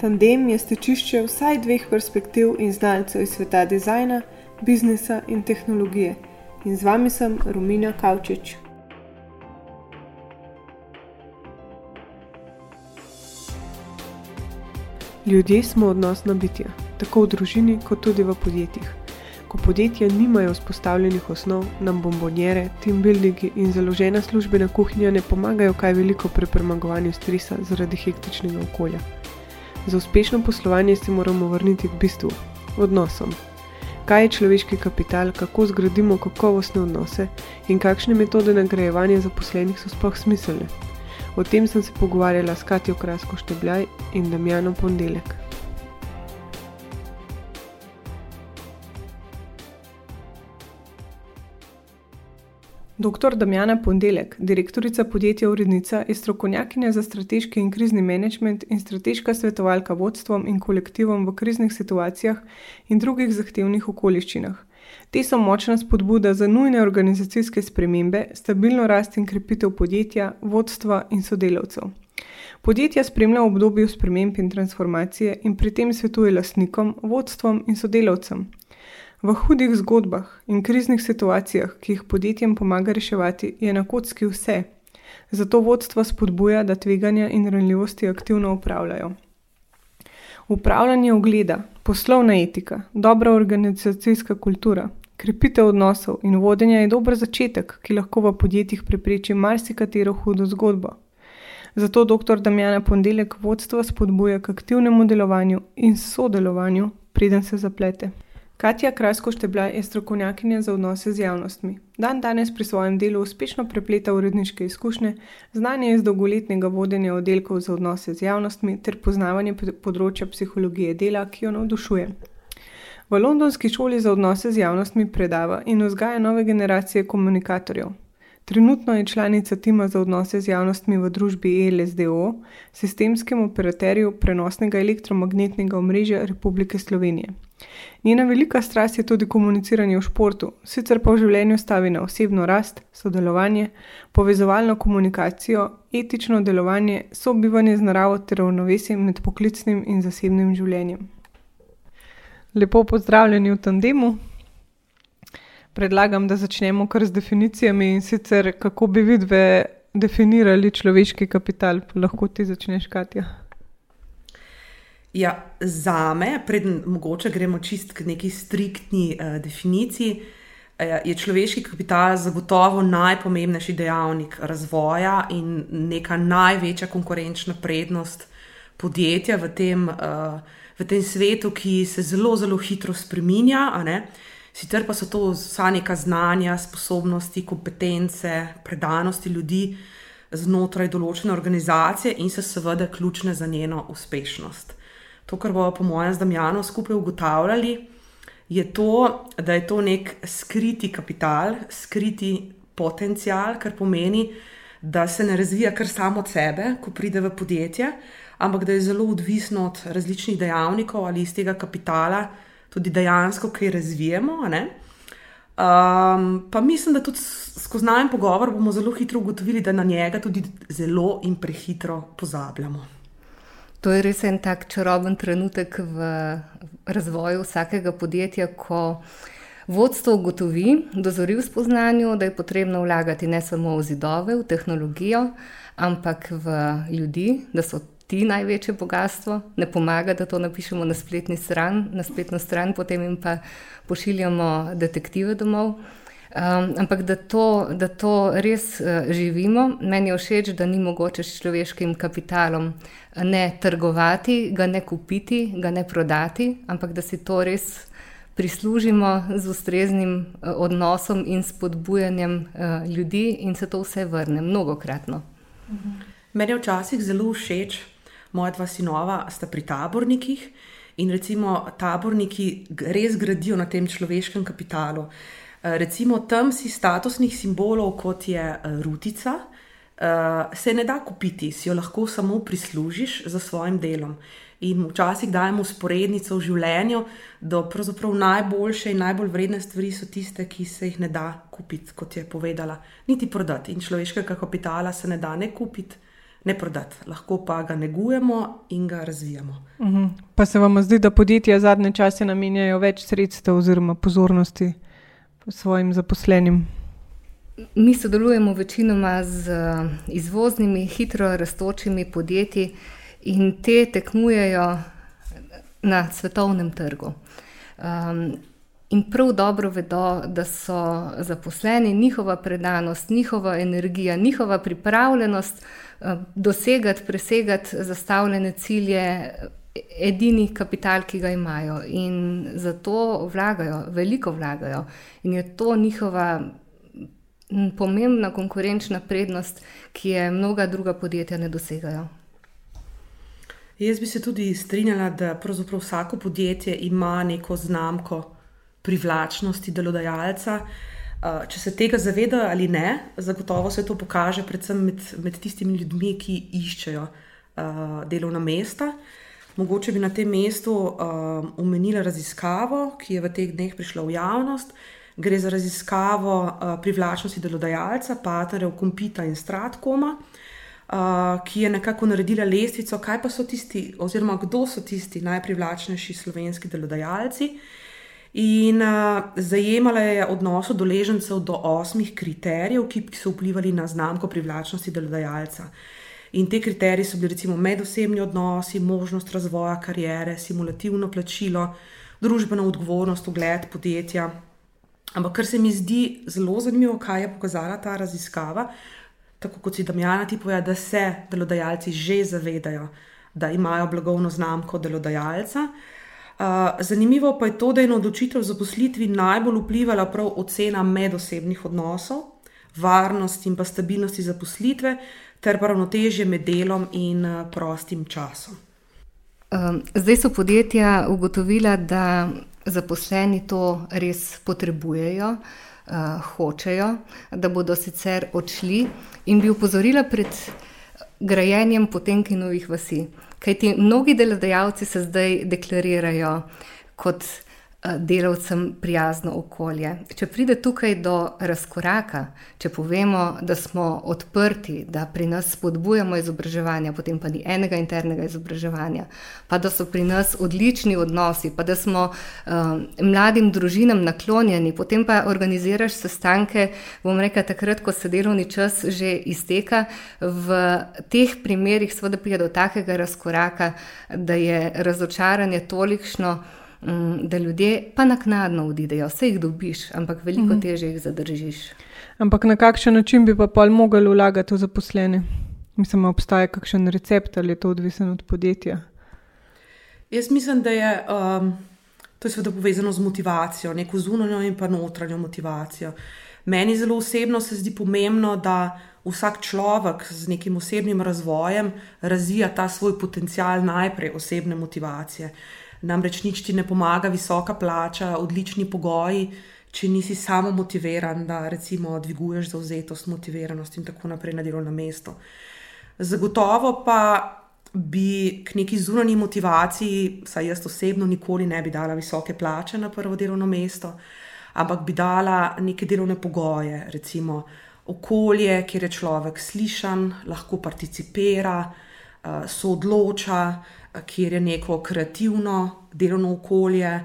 Tandem je stečišče vsaj dveh perspektiv in znalcev iz sveta dizajna, biznisa in tehnologije. In z vami sem Romina Kavčič. Ljudje smo odnosna bitja, tako v družini, kot tudi v podjetjih. Ko podjetja nimajo vzpostavljenih osnov, nam bombonjere, team buildingi in založena službena kuhinja ne pomagajo kaj veliko pri premagovanju stresa zaradi hektičnega okolja. Za uspešno poslovanje se moramo vrniti k bistvu, odnosom. Kaj je človeški kapital, kako zgradimo kakovostne odnose in kakšne metode nagrajevanja zaposlenih so sploh smiselne. O tem sem se pogovarjala s Katijo Krasko Štebljaj in Damjanom Pondelek. Dr. Damjana Pondelek, direktorica podjetja Urednica, je strokovnjakinja za strateški in krizni menedžment in strateška svetovalka vodstvom in kolektivom v kriznih situacijah in drugih zahtevnih okoliščinah. Te so močna spodbuda za nujne organizacijske spremembe, stabilno rast in krepitev podjetja, vodstva in sodelavcev. Podjetja spremlja v obdobju sprememb in transformacije in pri tem svetuje lastnikom, vodstvom in sodelavcem. V hudih zgodbah in kriznih situacijah, ki jih podjetjem pomaga reševati, je na kocki vse. Zato vodstva spodbuja, da tveganja in ranljivosti aktivno upravljajo. Upravljanje ogleda, poslovna etika, dobra organizacijska kultura, krepitev odnosov in vodenja je dober začetek, ki lahko v podjetjih prepreči marsikatero hudo zgodbo. Zato dr. Damjana Pondelek vodstva spodbuja k aktivnemu delovanju in sodelovanju, preden se zaplete. Katja Krasko Štebla je strokovnjakinja za odnose z javnostmi. Dan danes pri svojem delu uspešno prepleta uredniške izkušnje, znanje iz dolgoletnega vodenja oddelkov za odnose z javnostmi ter poznavanje področja psihologije dela, ki jo navdušuje. V londonski šoli za odnose z javnostmi predava in vzgaja nove generacije komunikatorjev. Trenutno je članica tima za odnose z javnostmi v družbi ELSDO, sistemskem operaterju prenosnega elektromagnetnega omrežja Republike Slovenije. Njena velika strast je tudi komuniciranje v športu, sicer pa v življenju stavi na osebno rast, sodelovanje, povezovalno komunikacijo, etično delovanje, sobivanje z naravo ter ravnovesje med poklicnim in zasebnim življenjem. Lepo pozdravljeni v tandemu predlagam, da začnemo kar z definicijami in sicer kako bi vidve definirali človeški kapital. Lahko ti začneš, Katja. Ja, za me, preden mogoče gremo čist k neki striktni uh, definiciji, uh, je človeški kapital zagotovo najpomembnejši dejavnik razvoja in neka največja konkurenčna prednost podjetja v tem, uh, v tem svetu, ki se zelo, zelo hitro spreminja. Sicer pa so to vsa neka znanja, sposobnosti, kompetence, predanosti ljudi znotraj določene organizacije in so seveda ključne za njeno uspešnost. To, kar bomo, po mojem, z Damjanom skupaj ugotavljali, je to, da je to nek skriti kapital, skriti potencial, kar pomeni, da se ne razvija kar samo od sebe, ko pride v podjetje, ampak da je zelo odvisno od različnih dejavnikov ali iz tega kapitala tudi dejansko kaj razvijemo. Um, pa mislim, da tudi skozi najem pogovor bomo zelo hitro ugotovili, da na njega tudi zelo in prehitro pozabljamo. To je res en tak čaroben trenutek v razvoju vsakega podjetja, ko vodstvo ugotovi, dozori v spoznanju, da je potrebno vlagati ne samo v zidove, v tehnologijo, ampak v ljudi, da so ti največje bogatstvo, ne pomaga, da to napišemo na stran, na spletno stran, potem jim pa pošiljamo detektive domov. Um, ampak da to, da to res uh, živimo, meni je všeč, da ni mogoče s človeškim kapitalom ne trgovati, ga ne kupiti, ga ne prodati, ampak da si to res prislužimo z ustreznim uh, odnosom in spodbujanjem uh, ljudi, in se to vse vrne, mnogokratno. Meni je včasih zelo všeč, moja dva sinova sta pri tabornikih in recimo taborniki res gradijo na tem človeškem kapitalu. Eh, recimo tam si statusnih simbolov, kot je eh, rutica, eh, se ne da kupiti, si jo lahko samo prislužiš za svojim delom. In včasih dajemo sporednico v življenju, da pravzaprav najboljše in najbolj vredne stvari so tiste, ki se jih ne da kupiti, kot je povedala, niti prodati. In človeškega kapitala se ne da ne kupiti, ne prodati, lahko pa ga negujemo in ga razvijamo. Uh mhm. -huh. Pa se vam zdi, da podjetja zadnje čase namenjajo več sredstev oziroma pozornosti svojim zaposlenim? Mi sodelujemo večinoma z izvoznimi, hitro raztočimi podjetji in te tekmujejo na svetovnem trgu. Um, in prav dobro vedo, da so zaposleni, njihova predanost, njihova energija, njihova pripravljenost uh, dosegati, presegati zastavljene cilje, edini kapital, ki ga imajo. In zato vlagajo, veliko vlagajo. In je to njihova pomembna konkurenčna prednost, ki je mnoga druga podjetja ne dosegajo. Jaz bi se tudi strinjala, da pravzaprav vsako podjetje ima neko znamko privlačnosti delodajalca. Uh, če se tega zavedajo ali ne, zagotovo se to pokaže predvsem med, med tistimi ljudmi, ki iščejo uh, delovna mesta. Mogoče bi na tem mestu uh, omenila raziskavo, ki je v teh dneh prišla v javnost. Gre za raziskavo uh, privlačnosti delodajalca, partnerjev Kompita in Stratkoma. Uh, ki je nekako naredila lestvico, kaj pa so tisti, oziroma kdo so tisti najprivlačnejši slovenski delodajalci. In uh, zajemala je odnos udeležencev do osmih kriterijev, ki so vplivali na znamko privlačnosti delodajalca. In te kriterije so bili recimo medosebni odnosi, možnost razvoja karijere, simulativno plačilo, družbena odgovornost, ugled podjetja. Ampak kar se mi zdi zelo zanimivo, kaj je pokazala ta raziskava, tako kot si Damjana ti pove, da se delodajalci že zavedajo, da imajo blagovno znamko delodajalca. Zanimivo pa je to, da je na odločitev za poslitvi najbolj vplivala prav ocena medosebnih odnosov, varnosti in pa stabilnosti zaposlitve, ter pa ravnotežje med delom in prostim časom. Zdaj so podjetja ugotovila, da zaposleni to res potrebujejo. Hočejo, da bodo sicer odšli, in bi upozorila pred grajenjem potenkinovih vasi. Kaj ti mnogi delodajalci se zdaj deklarirajo kot delavcem prijazno okolje. Če pride tukaj do razkoraka, če povemo, da smo odprti, da pri nas spodbujamo izobraževanje, potem pa ni enega internega izobraževanja, pa da so pri nas odlični odnosi, pa da smo um, mladim družinam naklonjeni, potem pa organiziraš sestanke, bom rekel, takrat, ko se delovni čas že izteka, v teh primerih seveda pride do takega razkoraka, da je razočaranje tolikšno, da ljudje pa naknadno odidejo, vse jih dobiš, ampak veliko mhm. težje jih zadržiš. Ampak na kakšen način bi pa pol mogli vlagati v zaposlene? Mislim, obstaja kakšen recept ali je to odvisno od podjetja? Jaz mislim, da je um, to je seveda povezano z motivacijo, neko zunanjo in pa notranjo motivacijo. Meni zelo osebno se zdi pomembno, da vsak človek z nekim osebnim razvojem razvija ta svoj potencial najprej osebne motivacije. Namreč nič ti ne pomaga, visoka plača, odlični pogoji, če nisi samo motiviran, da recimo dviguješ zauzetost, motiviranost in tako naprej na delovnem mestu. Zagotovo pa bi k neki zunanji motivaciji, saj jaz osebno nikoli ne bi dala visoke plače na prvo delovno mesto, ampak bi dala neke delovne pogoje, recimo okolje, kjer je človek slišan, lahko participira, soodloča kjer je neko kreativno delovno okolje,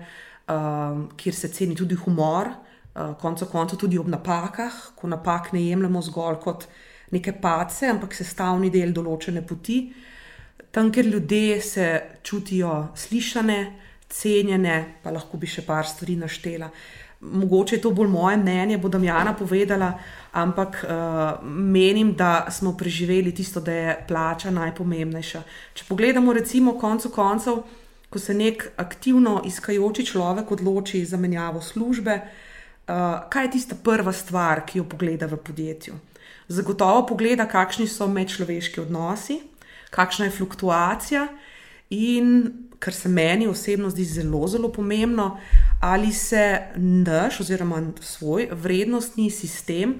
um, kjer se ceni tudi humor, uh, konec koncev tudi ob napakah, ko napak ne jemljemo zgolj kot neke pace, ampak sestavni del določene poti. Tam, kjer ljudje se čutijo slišane, cenjene, pa lahko bi še par stvari naštela. Mogoče je to bolj moje mnenje, bo Damjana povedala, ampak uh, menim, da smo preživeli tisto, da je plača najpomembnejša. Če pogledamo, recimo, koncu koncev, ko se nek aktivno iskajoči človek odloči za menjavo službe, uh, kaj je tista prva stvar, ki jo pogleda v podjetju? Zagotovo pogleda, kakšni so medčloveški odnosi, kakšna je fluktuacija in, kar se meni osebno zdi zelo, zelo pomembno, ali se naš oziroma svoj vrednostni sistem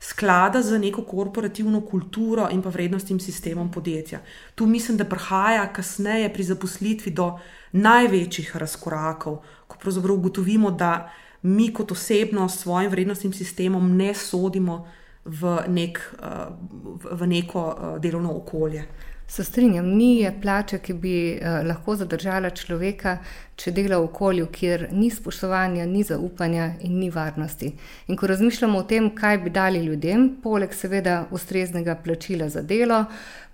sklada z neko korporativno kulturo in pa vrednostnim sistemom podjetja. Tu mislim, da prihaja kasneje pri zaposlitvi do največjih razkorakov, ko pravzaprav ugotovimo, da mi kot osebno s svojim vrednostnim sistemom ne sodimo v, nek, v neko delovno okolje. Se strinjam, ni je plače, ki bi eh, lahko zadržala človeka, če dela v okolju, kjer ni spoštovanja, ni zaupanja in ni varnosti. In ko razmišljamo o tem, kaj bi dali ljudem, poleg seveda ustreznega plačila za delo,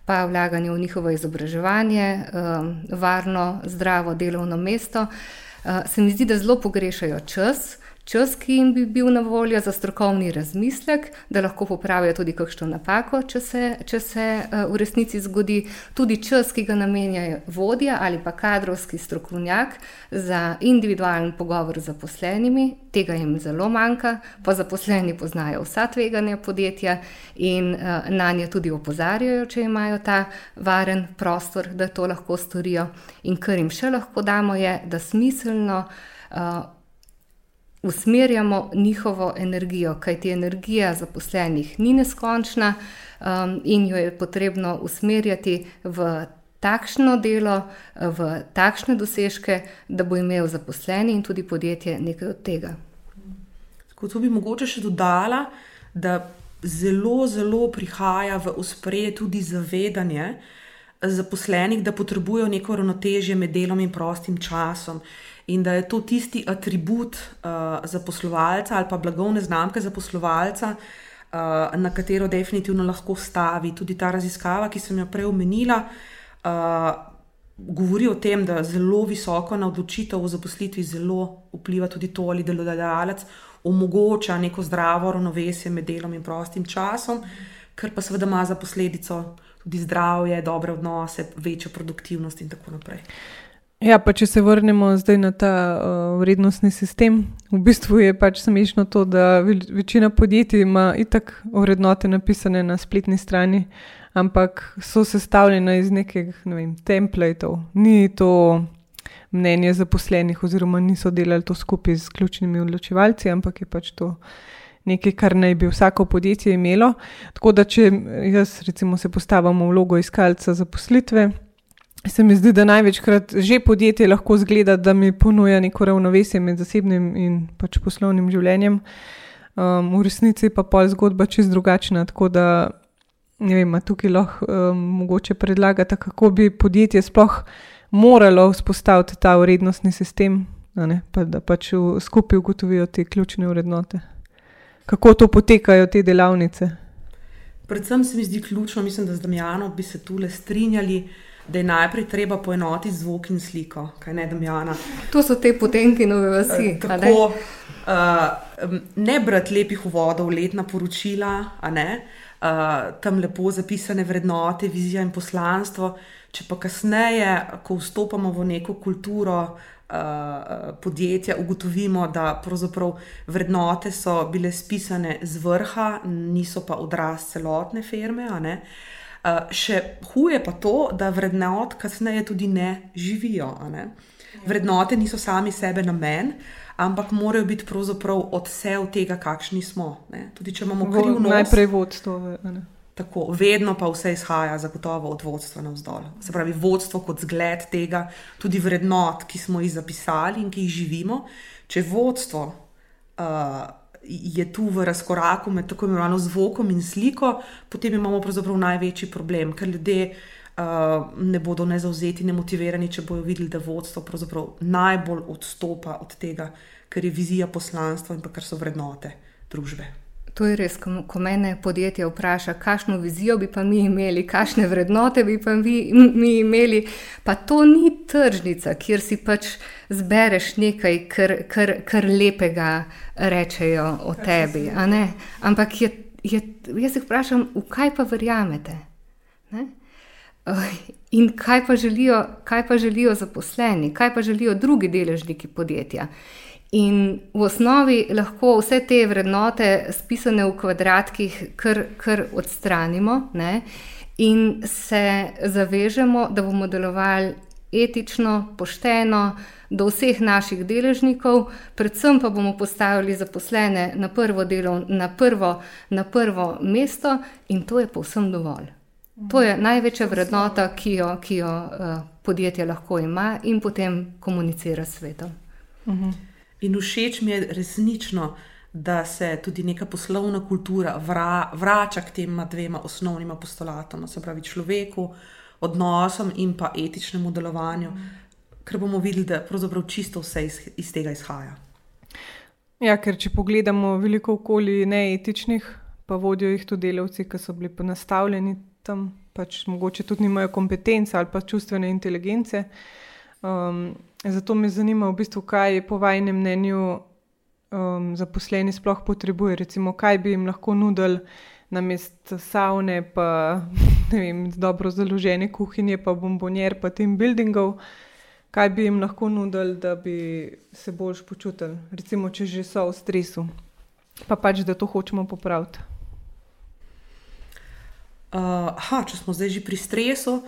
pa vlaganje v njihovo izobraževanje, eh, varno, zdravo delovno mesto, eh, se mi zdi, da zelo pogrešajo čas čas, ki jim bi bil na voljo za strokovni razmislek, da lahko popravijo tudi kakšno napako, če se, če se uh, v resnici zgodi, tudi čas, ki ga namenjajo vodja ali pa kadrovski strokovnjak za individualen pogovor z zaposlenimi. Tega jim zelo manjka, pa zaposleni poznajo vsa tveganja podjetja in uh, na nje tudi opozarjajo, če imajo ta varen prostor, da to lahko storijo. In kar jim še lahko damo, je, da smiselno. Usmerjamo njihovo energijo, kajti energija zaposlenih ni neskončna um, in jo je potrebno usmerjati v takšno delo, v takšne dosežke, da bo imel zaposleni in tudi podjetje nekaj od tega. Kot bi mogoče še dodala, da zelo, zelo prihaja v ospredje tudi zavedanje zaposlenih, da potrebujejo neko ravnotežje med delom in prostim časom in da je to tisti atribut uh, zaposlovalca ali pa blagovne znamke zaposlovalca, uh, na katero definitivno lahko stavi. Tudi ta raziskava, ki sem jo prej omenila, uh, govori o tem, da zelo visoko na odločitev o zaposlitvi zelo vpliva tudi to, ali delodajalec omogoča neko zdravo ravnovesje med delom in prostim časom, kar pa seveda ima za posledico. Tudi zdravje, dobre odnose, večjo produktivnost, in tako naprej. Ja, pa če se vrnemo zdaj na ta uh, vrednostni sistem, v bistvu je pač smešno to, da večina podjetij ima itak vrednote napisane na spletni strani, ampak so sestavljene iz nekih ne vem, templatov. Ni to mnenje zaposlenih, oziroma niso delali to skupaj z ključnimi odločevalci, ampak je pač to. Nekaj, kar naj bi vsako podjetje imelo. Tako da, če jaz, recimo, se postavim v vlogo iskalca zaposlitve, Se mi zdi, da največkrat že podjetje lahko zgleda, da mi ponuja neko ravnovesje med zasebnim in pač poslovnim življenjem. Um, v resnici pa pol zgodba čist drugačna. Tako da ne vem, tukaj lahko um, mogoče predlagate, kako bi podjetje sploh moralo vzpostaviti ta urednostni sistem, ne, pa da pač v, skupaj ugotovijo te ključne vrednote. Kako to potekajo te delavnice? Predvsem se mi zdi ključno, mislim, da z Damjanom bi se tukaj strinjali da je najprej treba poenotiti zvok in sliko, kaj ne Damjana. To so te potenke nove vasi. Uh, tako, uh, ne brati lepih uvodov, letna poročila, uh, tam lepo zapisane vrednote, vizija in poslanstvo. Če pa kasneje, ko vstopamo v neko kulturo uh, podjetja, ugotovimo, da pravzaprav vrednote so bile spisane z vrha, niso pa odraz celotne firme. Uh, Uh, še huje pa to, da vrednot kasneje tudi ne živijo. Ne? Vrednote niso sami sebe namen, ampak morajo biti pravzaprav odsev tega, kakšni smo. Ne? Tudi če imamo kriv nos. Najprej vodstvo. Tako, vedno pa vse izhaja zagotovo od vodstva navzdol. Se pravi, vodstvo kot zgled tega, tudi vrednot, ki smo jih zapisali in ki jih živimo. Če vodstvo. Uh, je tu v razkoraku med tako imenovano zvokom in sliko, potem imamo pravzaprav največji problem, ker ljudje uh, ne bodo ne zauzeti, ne motivirani, če bodo videli, da vodstvo najbolj odstopa od tega, kar je vizija poslanstva in kar so vrednote družbe. To je res, ko, mene podjetje vpraša, kakšno vizijo bi pa mi imeli, kakšne vrednote bi pa mi, mi imeli. Pa to ni tržnica, kjer si pač zbereš nekaj, kar, kar, kar lepega rečejo o tebi. Ampak je, je, jaz jih vprašam, v kaj pa verjamete? Ne? In kaj pa, želijo, kaj pa želijo zaposleni, kaj pa želijo drugi deležniki podjetja. In v osnovi lahko vse te vrednote, spisane v kvadratkih, kar, kar odstranimo ne? in se zavežemo, da bomo delovali etično, pošteno do vseh naših deležnikov, predvsem pa bomo postavili zaposlene na prvo, delo, na prvo, na prvo mesto, in to je povsem dovolj. To je največja vrednota, ki jo, ki jo uh, podjetje lahko ima in potem komunicira s svetom. Uh -huh. In všeč mi je resnično, da se tudi neka poslovna kultura vra, vrača k tema dvema osnovnima postulatoma, se pravi človeku, odnosom in pa etičnemu delovanju, mm. ker bomo videli, da pravzaprav čisto vse iz, iz tega izhaja. Ja, ker če pogledamo veliko okolij neetičnih, pa vodijo jih tudi delavci, ki so bili ponastavljeni tam, pač mogoče tudi nimajo kompetence ali pa čustvene inteligence. Um, zato me zanima, v bistvu, kaj po vašem mnenju um, zaposleni sploh potrebuje, recimo, kaj bi jim lahko nudili na mestu savne, pa vem, dobro založene kuhinje, pa bombonjer, pa tem buildingov. Kaj bi jim lahko nudili, da bi se bolj počutili, recimo, če že so v stresu, pa pač, da to hočemo popraviti. Uh, aha, če smo zdaj že pri stresu,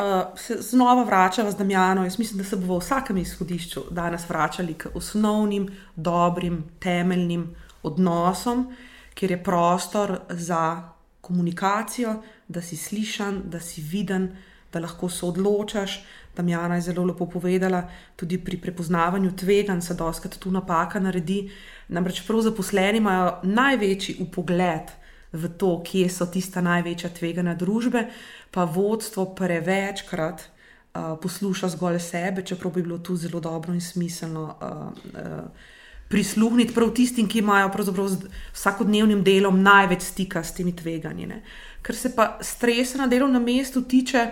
uh, se znova vračamo z Damjanom. Jaz mislim, da se bomo v vsakem izhodišču danes vračali k osnovnim, dobrim, temeljnim odnosom, kjer je prostor za komunikacijo, da si slišan, da si viden, da lahko se odločaš. Damjana je zelo lepo povedala, tudi pri prepoznavanju tveganj se doskrat tu napaka naredi. Namreč prav zaposleni imajo največji upogled v to, kje so tista največja tvegana družbe, pa vodstvo prevečkrat uh, posluša zgolj sebe, čeprav bi bilo tu zelo dobro in smiselno uh, uh, prisluhniti prav tistim, ki imajo z vsakodnevnim delom največ stika s temi tveganji. Ne. Ker se pa stresa na delovnem mestu tiče,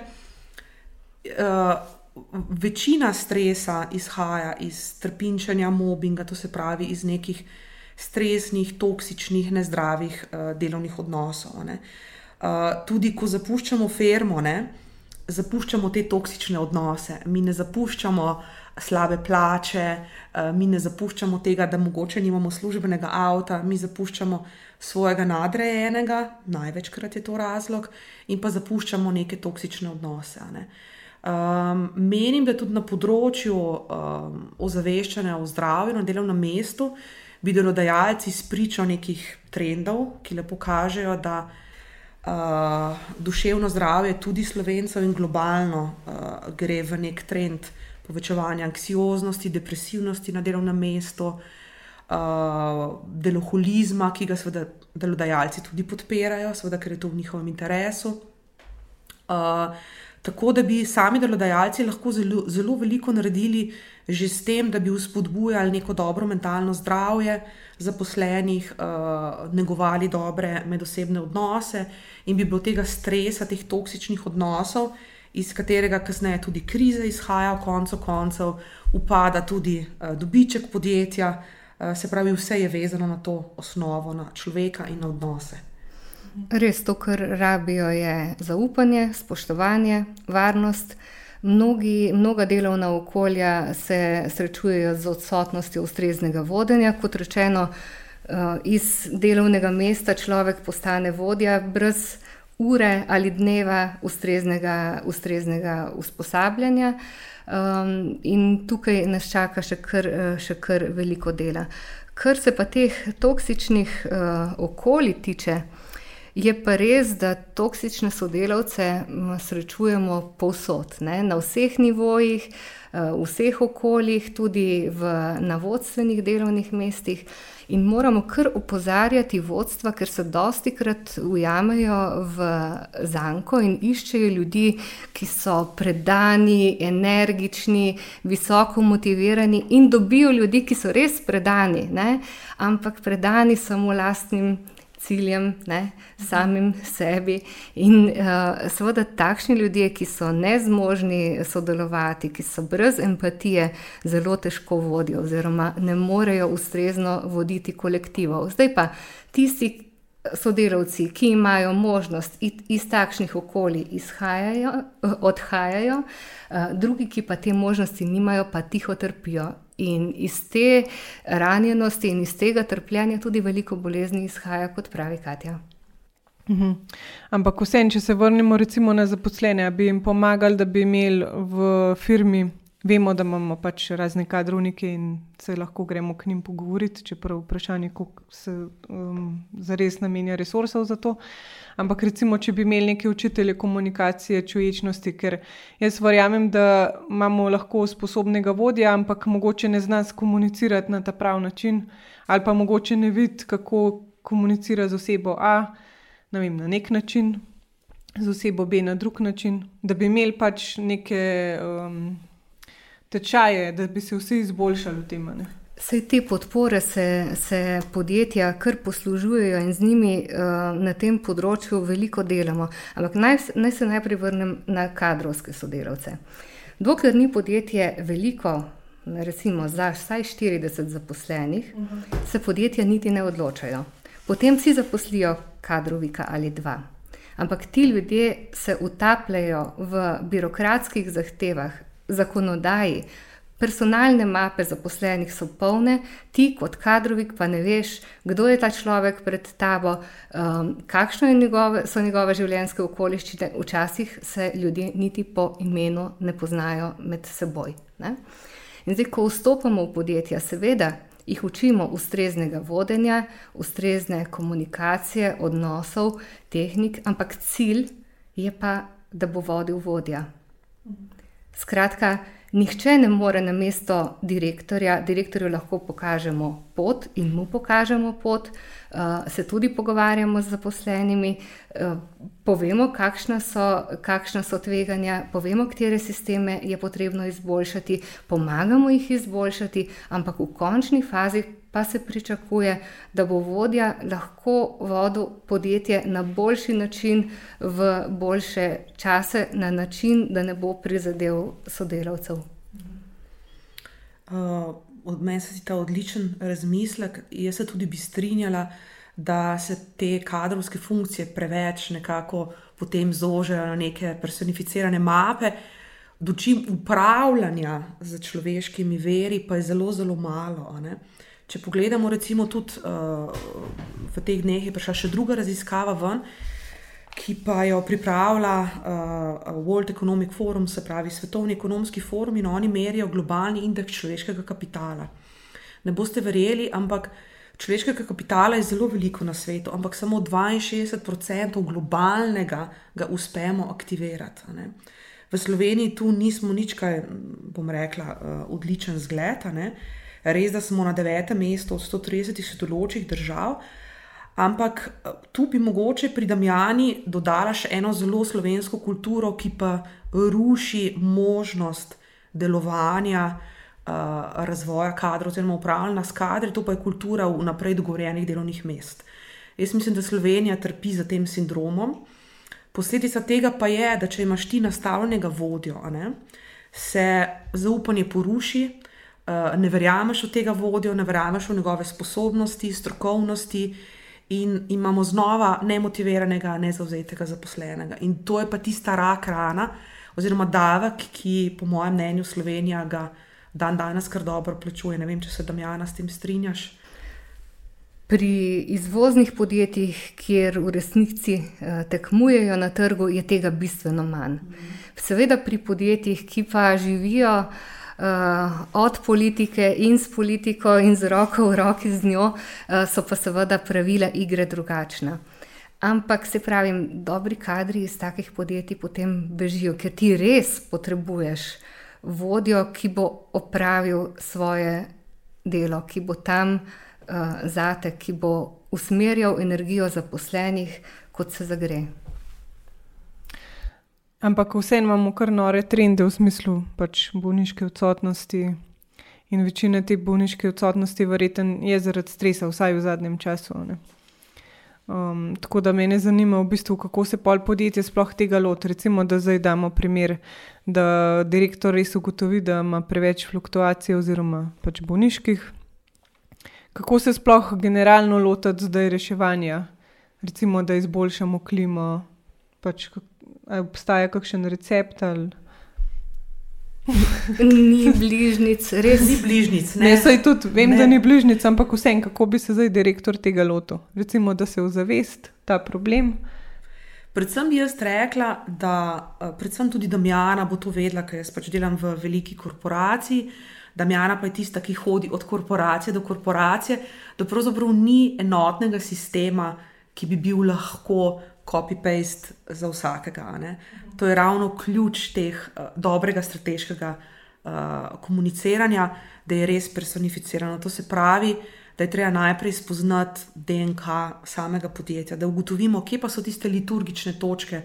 uh, večina stresa izhaja iz trpinčanja, mobbinga, to se pravi iz nekih stresnih, toksičnih, nezdravih uh, delovnih odnosov. Uh, tudi ko zapuščamo firmo, ne, zapuščamo te toksične odnose, mi ne zapuščamo slabe plače, uh, mi ne zapuščamo tega, da mogoče nimamo službenega avta, mi zapuščamo svojega nadrejenega, največkrat je to razlog, in pa zapuščamo neke toksične odnose. Ne. Um, menim, da tudi na področju um, ozaveščanja o zdravju na delovnem mestu uh, bi delodajalci spričo nekih trendov, ki lepo kažejo, da uh, duševno zdravje tudi slovencev in globalno uh, gre v nek trend povečevanja anksioznosti, depresivnosti na delovnem mestu, uh, deloholizma, ki ga seveda delodajalci tudi podpirajo, seveda, ker je to v njihovem interesu. Uh, tako da bi sami delodajalci lahko zelo, zelo veliko naredili že s tem, da bi vzpodbujali neko dobro mentalno zdravje zaposlenih, uh, negovali dobre medosebne odnose in bi bilo tega stresa, teh toksičnih odnosov, iz katerega kasneje tudi krize izhaja, v koncu koncev upada tudi uh, dobiček podjetja. Uh, se pravi, vse je vezano na to osnovo, na človeka in na odnose. Res to, kar rabijo, je zaupanje, spoštovanje, varnost. Mnogi, mnoga delovna okolja se srečujejo z odsotnostjo ustreznega vodenja. Kot rečeno, eh, iz delovnega mesta človek postane vodja brez ure ali dneva ustreznega, ustreznega usposabljanja. Um, in tukaj nas čaka še kar, eh, še kar veliko dela. Kar se pa teh toksičnih uh, okolij tiče, Je pa res, da toksične sodelavce srečujemo povsod, ne? na vseh nivojih, eh, v vseh okoljih, tudi v, na vodstvenih delovnih mestih. In moramo kar opozarjati vodstva, ker se dosti krat ujamejo v zanko in iščejo ljudi, ki so predani, energični, visoko motivirani in dobijo ljudi, ki so res predani, ne? ampak predani samo lastnim ciljem, ne, samim sebi. In uh, seveda takšni ljudje, ki so nezmožni sodelovati, ki so brez empatije, zelo težko vodijo, oziroma ne morejo ustrezno voditi kolektivov. Zdaj pa tisti. Sodelavci, ki imajo možnost iz takšnih okolij izhajajo, odhajajo, eh, drugi, ki pa te možnosti nimajo, pa tiho trpijo In iz te ranjenosti in iz tega trpljenja tudi veliko bolezni izhaja, kot pravi Katja. Mhm. Ampak vsem, če se vrnemo recimo na zaposlene, bi jim pomagali, da bi imeli v firmi vemo, da imamo pač razne kadrovnike in se lahko gremo k njim pogovoriti, čeprav vprašanje, koliko se um, zares namenja resursov za to. Ampak recimo, če bi imeli neke učitelje komunikacije, čuječnosti, ker jaz verjamem, da imamo lahko sposobnega vodja, ampak mogoče ne zna skomunicirati na ta prav način, ali pa mogoče ne vidi, kako komunicira z osebo A ne vem, na nek način, z osebo B na drug način, da bi imeli pač neke. Um, tečaje, da bi se vsi izboljšali v tem. Vse te podpore se, se podjetja kar poslužujejo in z njimi uh, na tem področju veliko delamo. Ampak naj, naj se najprej vrnem na kadrovske sodelavce. Dokler ni podjetje veliko, recimo za vsaj 40 zaposlenih, uh mhm. -huh. se podjetja niti ne odločajo. Potem si zaposlijo kadrovika ali dva. Ampak ti ljudje se utapljajo v birokratskih zahtevah, zakonodaji, personalne mape zaposlenih so polne, ti kot kadrovik pa ne veš, kdo je ta človek pred tabo, um, kakšne njegove, so njegove življenjske okoliščine. Včasih se ljudje niti po imenu ne poznajo med seboj. Ne? In zdaj, ko vstopamo v podjetja, seveda. Jih učimo ustreznega vodenja, ustrezne komunikacije, odnosov, tehnik, ampak cilj je pa, da bo vodil vodja. Skratka, nihče ne more na mesto direktorja, direktorju lahko pokažemo pot in mu pokažemo pot, uh, se tudi pogovarjamo z zaposlenimi, uh, povemo, kakšna so, kakšna so tveganja, povemo, katere sisteme je potrebno izboljšati, pomagamo jih izboljšati, ampak v končni fazi pa se pričakuje, da bo vodja lahko vodil podjetje na boljši način, v boljše čase, na način, da ne bo prizadel sodelavcev. Uh, od meni se ti ta odličen razmislek. Jaz se tudi bi strinjala, da se te kadrovske funkcije preveč nekako potem zožejo na neke personificirane mape. Dočim upravljanja z človeškimi veri, pa je zelo, zelo malo. Uh, Če pogledamo, recimo, tudi uh, v teh dneh je prišla še druga raziskava ven, ki pa jo pripravlja uh, World Economic Forum, se pravi Svetovni ekonomski forum, in oni merijo globalni indeks človeškega kapitala. Ne boste verjeli, ampak človeškega kapitala je zelo veliko na svetu, ampak samo 62% globalnega ga uspemo aktivirati. V Sloveniji tu nismo nič, kaj bom rekla, uh, odličen zgled. Res, da smo na devetem mestu od 130 sodelujočih držav, ampak eh, tu bi mogoče pri Damjani dodala še eno zelo slovensko kulturo, ki pa ruši možnost delovanja, uh, razvoja kadrov, oziroma upravljanja s kadri, to pa je kultura vnaprej dogovorjenih delovnih mest. Jaz mislim, da Slovenija trpi za tem sindromom. Posledica tega pa je, da če imaš ti nastavljenega vodjo, ne, se zaupanje poruši, ne verjameš v tega vodjo, ne verjameš v njegove sposobnosti, strokovnosti. In imamo znova nemotiviranega, nezauzetega zaposlenega. In to je pa tista rak rana, oziroma davek, ki, po mojem mnenju, Slovenija ga dan danes kar dobro plačuje. Ne vem, če se Damjana s tem strinjaš. Pri izvoznih podjetjih, kjer v resnici eh, tekmujejo na trgu, je tega bistveno manj. Seveda pri podjetjih, ki pa živijo uh, od politike in s politiko in z roko v roki z njo, uh, so pa seveda pravila igre drugačna. Ampak se pravi, dobri kadri iz takih podjetij potem bežijo, ker ti res potrebuješ vodjo, ki bo opravil svoje delo, ki bo tam uh, zate, ki bo usmerjal energijo zaposlenih, kot se zagre. Ampak vseeno imamo kar nore trende v smislu pač bolniške odsotnosti. In večina te bolniške odsotnosti verjetno je zaradi stresa, vsaj v zadnjem času. Um, tako da me ne zanima, v bistvu, kako se pol podjetje sploh tega loti. Recimo, da zdaj damo primer, da direktor res ugotovi, da ima preveč fluktuacij oziroma pač bolniških. Kako se sploh generalno lotiti zdaj reševanja, recimo, da izboljšamo klimo, pač obstaja kakšen recept? Ali... ni bližnjic, res ni bližnjic. Ne, ne tudi, vem, ne. da ni bližnjic, ampak vsem, kako bi se zdaj direktor tega lotil. Recimo, da se ozavest ta problem. Predvsem bi jaz rekla, da uh, predvsem tudi Damjana bo to vedela, ker jaz pač delam v veliki korporaciji. Damjana pa je tista, ki hodi od korporacije do korporacije, da pravzaprav ni enotnega sistema, ki bi bil lahko copy-paste za vsakega. Ne? To je ravno ključ teh uh, dobrega strateškega uh, komuniciranja, da je res personificirano. To se pravi, da je treba najprej spoznati DNK samega podjetja, da ugotovimo, kje pa so tiste liturgične točke,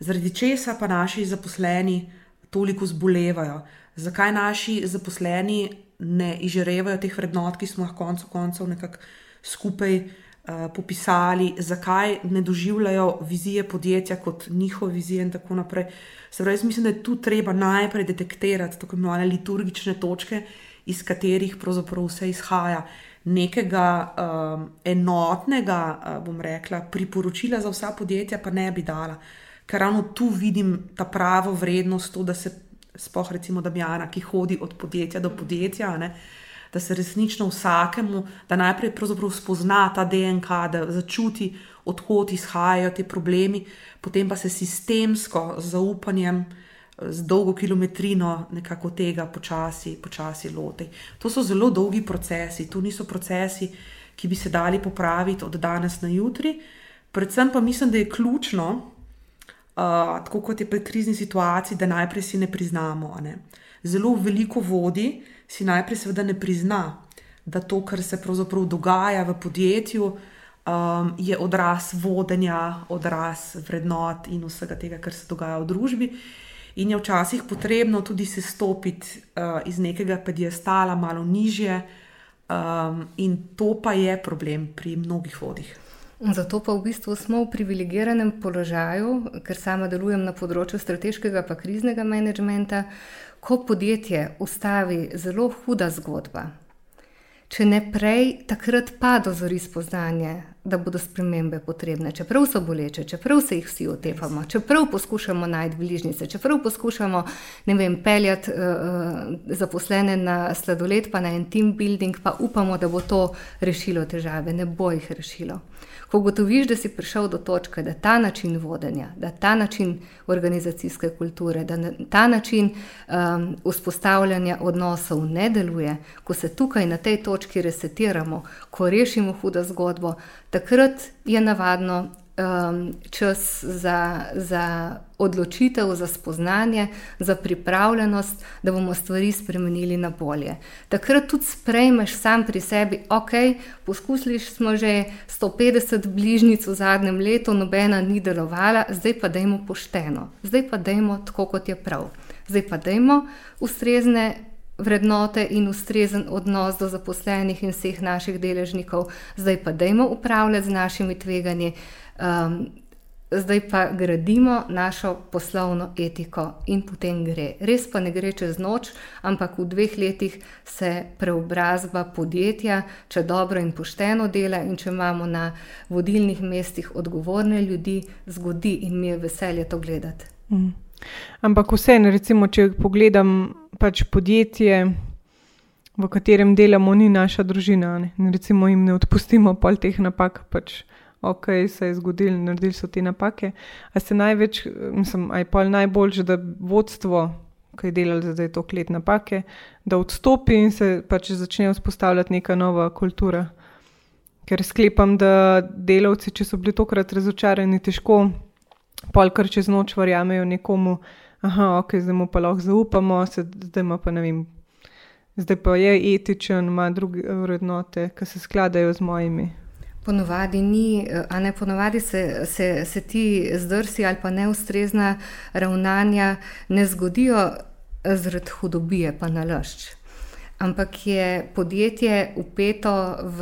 zaradi česa pa naši zaposleni toliko zbolevajo, zakaj naši zaposleni ne izžarevajo teh vrednot, ki smo jih konec koncev nekako skupaj. Uh, popisali, zakaj ne doživljajo vizije podjetja kot njihove vizije, in tako naprej. Se pravi, mislim, da je tu treba najprej detektirati tako imenovane liturgične točke, iz katerih pravzaprav vse izhaja nekega um, enotnega, uh, bom rekla, priporočila za vsa podjetja, pa ne bi dala. Ker ravno tu vidim ta pravo vrednost, to, da se spoh recimo Damjana, ki hodi od podjetja do podjetja, ne, da se resnično vsakemu, da najprej spozna ta DNK, da začuti, odkot izhajajo ti problemi, potem pa se sistemsko z zaupanjem z dolgo kilometrino nekako tega počasi, počasi loti. To so zelo dolgi procesi, to niso procesi, ki bi se dali popraviti od danes na jutri. Predvsem pa mislim, da je ključno, uh, tako kot je pri krizni situaciji, da najprej si ne priznamo. Ne. Zelo veliko vodi si najprej seveda ne prizna, da to, kar se pravzaprav dogaja v podjetju, um, je odraz vodenja, odraz vrednot in vsega tega, kar se dogaja v družbi. In je včasih potrebno tudi se stopiti uh, iz nekega pedestala malo nižje, um, in to pa je problem pri mnogih vodih. Zato pa v bistvu smo v privilegiranem položaju, ker sama delujem na področju strateškega in kriznega menedžmenta, ko podjetje ustavi zelo huda zgodba. Če ne prej, takrat pa dozori spoznanje, da bodo spremembe potrebne, čeprav so boleče, čeprav se jih vsi otepamo, čeprav poskušamo najti bližnjice, čeprav poskušamo vem, peljati uh, zaposlene na sladoled, pa na en team building, pa upamo, da bo to rešilo težave, ne bo jih rešilo. Ko gotoviš, da si prišel do točke, da ta način vodenja, da ta način organizacijske kulture, da ta način um, vzpostavljanja odnosov ne deluje, ko se tukaj na tej točki resetiramo, ko rešimo hudo zgodbo, takrat je navadno um, čas za, za odločitev, za spoznanje, za pripravljenost, da bomo stvari spremenili na bolje. Takrat tudi sprejmeš sam pri sebi, ok, poskusili smo že 150 bližnjic v zadnjem letu, nobena ni delovala, zdaj pa dajmo pošteno, zdaj pa dajmo tako, kot je prav. Zdaj pa dajmo ustrezne vrednote in ustrezen odnos do zaposlenih in vseh naših deležnikov, zdaj pa dajmo upravljati z našimi tveganji, um, zdaj pa gradimo našo poslovno etiko in potem gre. Res pa ne gre čez noč, ampak v dveh letih se preobrazba podjetja, če dobro in pošteno dela in če imamo na vodilnih mestih odgovorne ljudi, zgodi in mi je veselje to gledati. Mm. Ampak vseeno, recimo, če pogledam pač podjetje, v katerem delamo, ni naša družina. Ne? Recimo, jim ne odpustimo pol teh napak, pač ok, se je zgodilo, naredili so te napake. A se največ, mislim, aj pol najboljše, da vodstvo. Ki je delal zdaj to let napake, da odstopi in se pač začne vzpostavljati neka nova kultura. Ker sklepam, da delavci, če so bili tokrat razočarani, težko pol kar čez noč verjamejo nekomu, da okay, zdaj mu pa lahko zaupamo, zdaj pa ne vem. Zdaj pa je etičen, ima druge vrednote, ki se skladajo z mojimi. Ponovadi ni, a ne ponovadi se, se, se ti zdrsi ali pa neustrezna ravnanja ne zgodijo zaradi hudobije, pa nalašč ampak je podjetje upeto v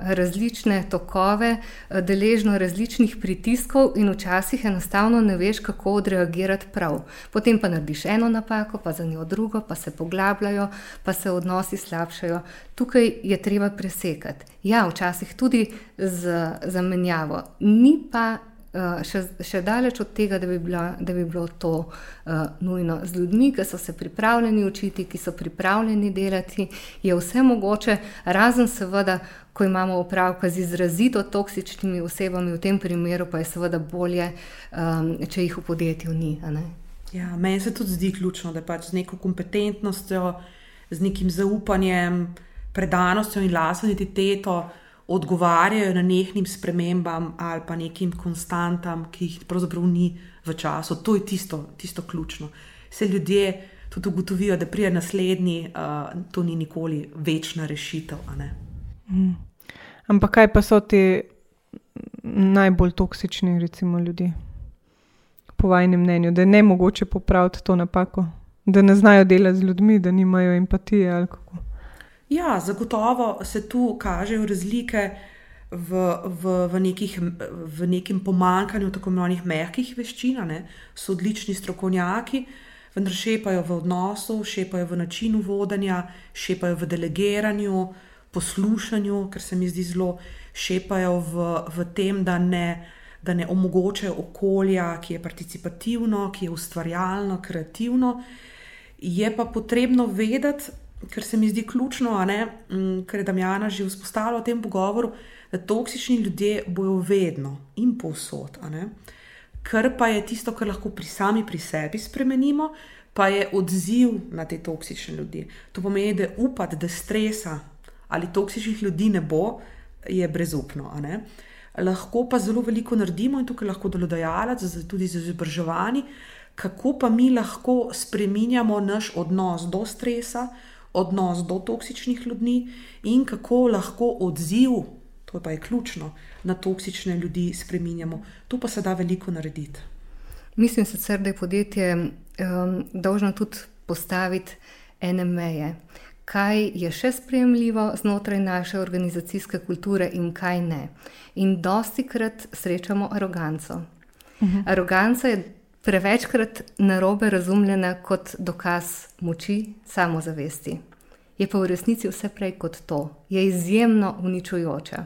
različne tokove, deležno različnih pritiskov, in včasih enostavno ne veš, kako odreagirati prav. Potem pa narediš eno napako, pa za njo drugo, pa se poglabljajo, pa se odnosi slabšajo. Tukaj je treba presekati. Ja, včasih tudi z zamenjavo, ni pa še, še daleč od tega, da bi, bila, da bi bilo to uh, nujno. Z ljudmi, ki so se pripravljeni učiti, ki so pripravljeni delati, je vse mogoče, razen seveda, ko imamo opravka z izrazito toksičnimi osebami, v tem primeru pa je seveda bolje, um, če jih v podjetju ni. Ja, meni se tudi zdi ključno, da pač z neko kompetentnostjo, z nekim zaupanjem, predanostjo in lastno identiteto odgovarjajo na nekih spremembam ali pa nekim konstantam, ki jih pravzaprav ni v času. To je tisto, tisto ključno. Vse ljudje tudi ugotovijo, da prije naslednji, uh, to ni nikoli večna rešitev. Mm. Ampak kaj pa so ti najbolj toksični, recimo, ljudje? Po vašem mnenju, da je ne mogoče popraviti to napako, da ne znajo delati z ljudmi, da nimajo empatije ali kako. Ja, zagotovo se tu kažejo razlike v, v, v, nekih, v nekem pomankanju tako imenovanih mehkih veščin. Ne? So odlični strokovnjaki, vendar šepajo v odnosu, šepajo v načinu vodenja, šepajo v delegiranju, poslušanju, ker se mi zdi zelo, šepajo v, v tem, da ne. Da ne omogočajo okolja, ki je participativno, ki je ustvarjalno, kreativno. Je pa potrebno vedeti, kar se mi zdi ključno, ne, mm, kar je Damjana že vzpostavila v tem pogovoru, da toksični ljudje bojo vedno in povsod. Kar pa je tisto, kar lahko pri sami pri sebi spremenimo, pa je odziv na te toksične ljudi. To pomeni, da upati, da stresa ali toksičnih ljudi ne bo, je brezupno. Lahko pa zelo veliko naredimo in tukaj lahko delodajalec, tudi z izobraževanji, kako pa mi lahko spremenjamo naš odnos do stresa, odnos do toksičnih ljudi in kako lahko odziv, to pa je ključno, na toksične ljudi spremenjamo. Tu pa se da veliko narediti. Mislim sicer, da je podjetje um, dolžno tudi postaviti ene meje. Kaj je še sprejemljivo znotraj naše organizacijske kulture, in kaj ne. In dosti krat srečamo aroganco. Uh mhm. -huh. Aroganca je prevečkrat narobe razumljena kot dokaz moči, samozavesti. Je pa v resnici vse prej kot to, je izjemno uničujoča.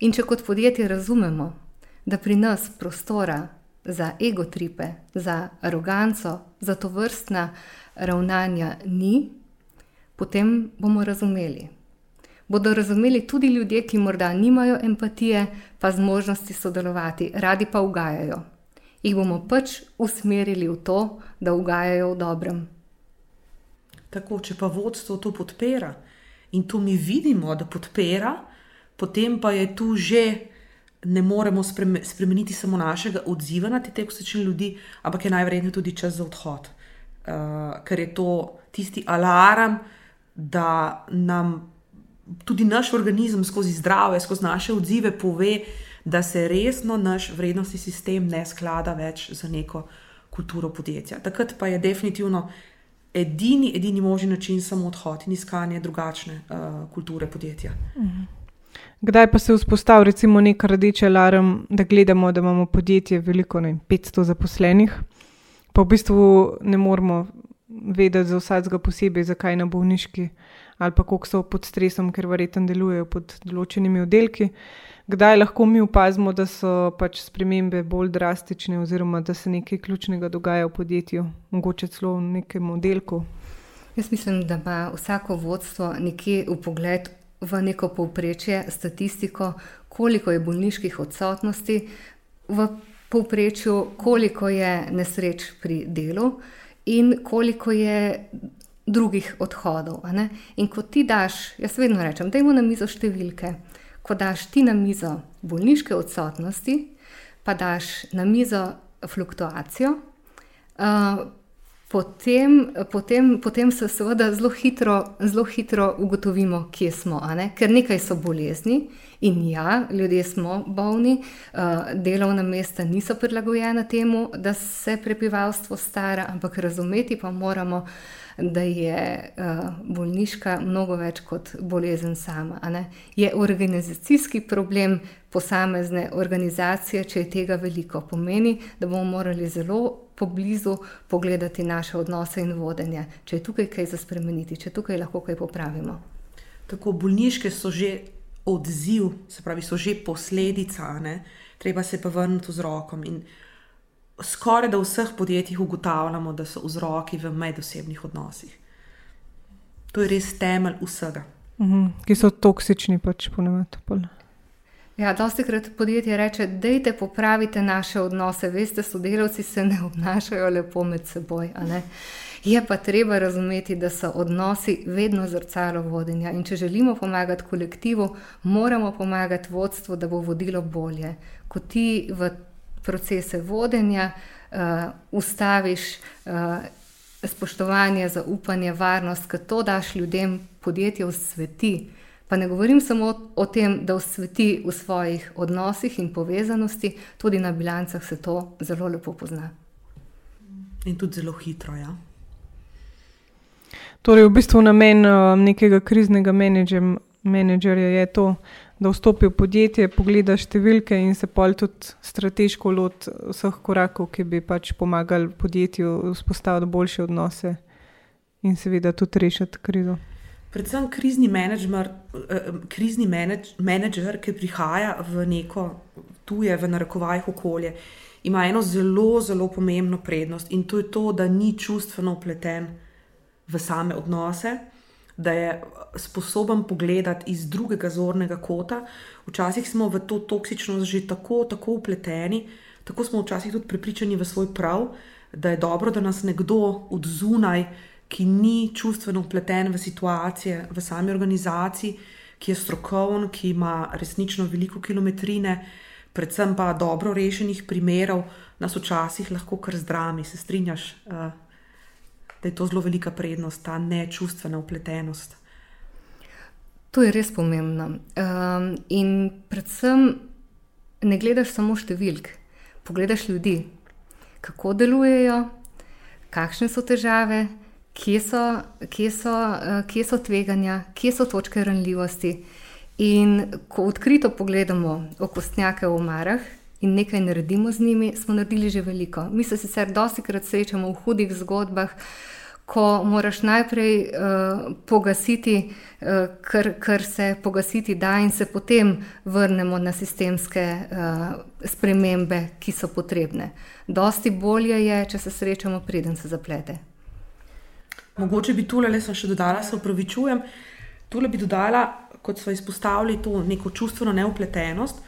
In če kot podjetje razumemo, da pri nas prostora za egotripe, za aroganco, za to vrstna ravnanja ni, potem bomo razumeli. Bodo razumeli tudi ljudje, ki morda nimajo empatije, pa zmožnosti sodelovati, radi pa ugajajo jih bomo pač usmerili v to, da ugajajo v dobrem. Tako, če pa vodstvo to podpira in to mi vidimo, da podpira, potem pa je tu že. Ne moremo spremeniti samo našega odziva na te toksične ljudi, ampak je najverjetneje tudi čas za odhod. Uh, ker je to tisti alarm, da nam tudi naš organizem skozi zdrave, skozi naše odzive pove, da se resno naš vrednostni sistem ne sklada več z neko kulturo podjetja. Takrat pa je definitivno edini, edini možni način samo odhod in iskanje drugačne uh, kulture podjetja. Mhm. Kdaj pa se vzpostavi recimo nek rdeč alarm, da gledamo, da imamo podjetje veliko, ne 500 zaposlenih, pa v bistvu ne moramo vedeti za vsakega posebej, zakaj na bolniški ali pa koliko so pod stresom, ker verjetno delujejo pod določenimi oddelki. Uh, kdaj lahko mi opazimo, da so pač spremembe bolj drastične, oziroma da se nekaj ključnega dogaja v podjetju, mogoče celo v nekem oddelku. Jaz mislim, da ima vsako vodstvo nekje v pogled v neko povprečje, statistiko, koliko je bolniških odsotnosti v povprečju, koliko je nesreč pri delu in koliko je drugih odhodov. In ko ti daš, jaz vedno rečem, da imamo na mizo številke ko daš ti na mizo bolniške odsotnosti, pa daš na mizo fluktuacijo, uh, potem, potem, potem se seveda zelo hitro, zelo hitro ugotovimo, kje smo. Ne? Ker nekaj so bolezni in ja, ljudje smo bolni, uh, delovna mesta niso prilagojena temu, da se prebivalstvo stara, ampak razumeti pa moramo da je uh, bolniška mnogo več kot bolezen sama. Je organizacijski problem posamezne organizacije, če je tega veliko, pomeni, da bomo morali zelo poblizu pogledati naše odnose in vodenje, če je tukaj kaj za spremeniti, če tukaj lahko kaj popravimo. Tako bolniške so že odziv, se pravi, so že posledica. Ne? treba se pa vrniti vzrokom. In skoraj da v vseh podjetjih ugotavljamo, da so vzroki v medosebnih odnosih. To je res temelj vsega. Mhm, ki so toksični, pač ponovadi. Ja, dosti krat podjetje reče, dejte popravite naše odnose. Veste, sodelavci se ne obnašajo lepo med seboj. Je pa treba razumeti, da so odnosi vedno zrcalo vodenja. In če želimo pomagati kolektivu, moramo pomagati vodstvu, da bo vodilo bolje. Ko ti v procese vodenja uh, ustaviš uh, spoštovanje, zaupanje, varnost, ki to daš ljudem, podjetje v sveti. Pa ne govorim samo o tem, da osveti v svojih odnosih in povezanosti, tudi na bilancah se to zelo lepo pozna. In tudi zelo hitro. Ja. Torej, v bistvu namen uh, nekega kriznega menedžerja je to, da vstopi v podjetje, pogleda številke in se pol tudi strateško loti vseh korakov, ki bi pač pomagali podjetju vzpostaviti boljše odnose in seveda tudi rešiti krizo predvsem krizni menedžer, eh, krizni menedžer, ki prihaja v neko tuje, v narekovajih okolje, ima eno zelo, zelo pomembno prednost in to je to, da ni čustveno upleten v same odnose. Da je sposoben pogledati iz drugega zornega kota. Včasih smo v to toksičnost že tako, tako upleteni, tako smo včasih tudi prepričani v svoj prav, da je dobro, da nas nekdo od zunaj ki ni čustveno upleten v situacije v sami organizaciji, ki je strokoven, ki ima resnično veliko kilometrine, predvsem pa dobro rešenih primerov, nas včasih lahko kar zdrami. Se strinjaš, uh, da je to zelo velika prednost, ta nečustvena upletenost. To je res pomembno. Um, in predvsem ne gledaš samo številk, pogledaš ljudi, kako delujejo, kakšne so težave, kje so, kje so, uh, kje so tveganja, kje so točke ranljivosti. In ko odkrito pogledamo okostnjake v omarah in nekaj naredimo z njimi, smo naredili že veliko. Mi se sicer dosti krat srečamo v hudih zgodbah, ko moraš najprej uh, pogasiti, uh, kar, kar se pogasiti da, in se potem vrnemo na sistemske uh, spremembe, ki so potrebne. Dosti bolje je, če se srečamo, preden se zaplete. Mogoče bi tole, le še dodala, se upravičujem. Tole bi dodala, kot smo izpostavili, to neko čustveno neupletenost.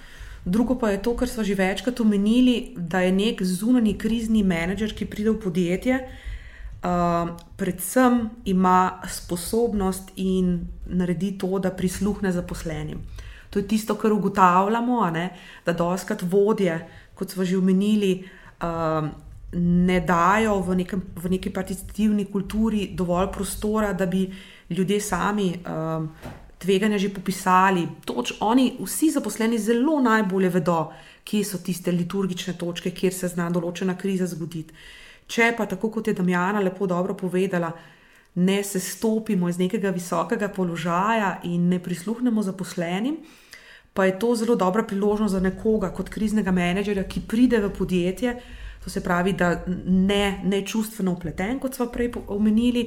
Drugo pa je to, kar smo že večkrat omenili, da je nek zunani krizni menedžer, ki pride v podjetje, uh, predvsem ima sposobnost in naredi to, da prisluhne zaposlenim. To je tisto, kar ugotavljamo, ne, da doskrat vodje, kot smo že omenili, uh, ne dajo v, nekem, v neki participativni kulturi dovolj prostora, da bi ljudje sami um, tveganja že popisali. Toč, oni, vsi zaposleni, zelo najbolje vedo, kje so tiste liturgične točke, kjer se zna določena kriza zgoditi. Če pa, tako kot je Damjana lepo dobro povedala, ne se stopimo iz nekega visokega položaja in ne prisluhnemo zaposlenim. Pa je to zelo dobra priložnost za nekoga, kot kriznega menedžerja, ki pride v podjetje, To se pravi, da ne, ne čustveno upleten, kot smo prej omenili,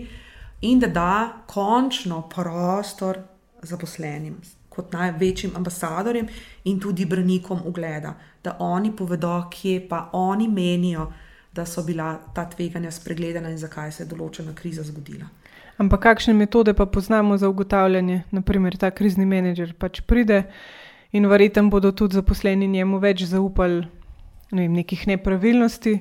in da da končno prostor zaposlenim, kot največjim ambasadorjem in tudi branikom ugleda, da oni povedo, kje pa oni menijo, da so bila ta tveganja spregledana in zakaj se je določena kriza zgodila. Ampak kakšne metode pa poznamo za ugotavljanje? Naprimer, ta krizni menedžer pač pride in verjetno bodo tudi zaposleni njemu več zaupali ne vem, nekih nepravilnosti,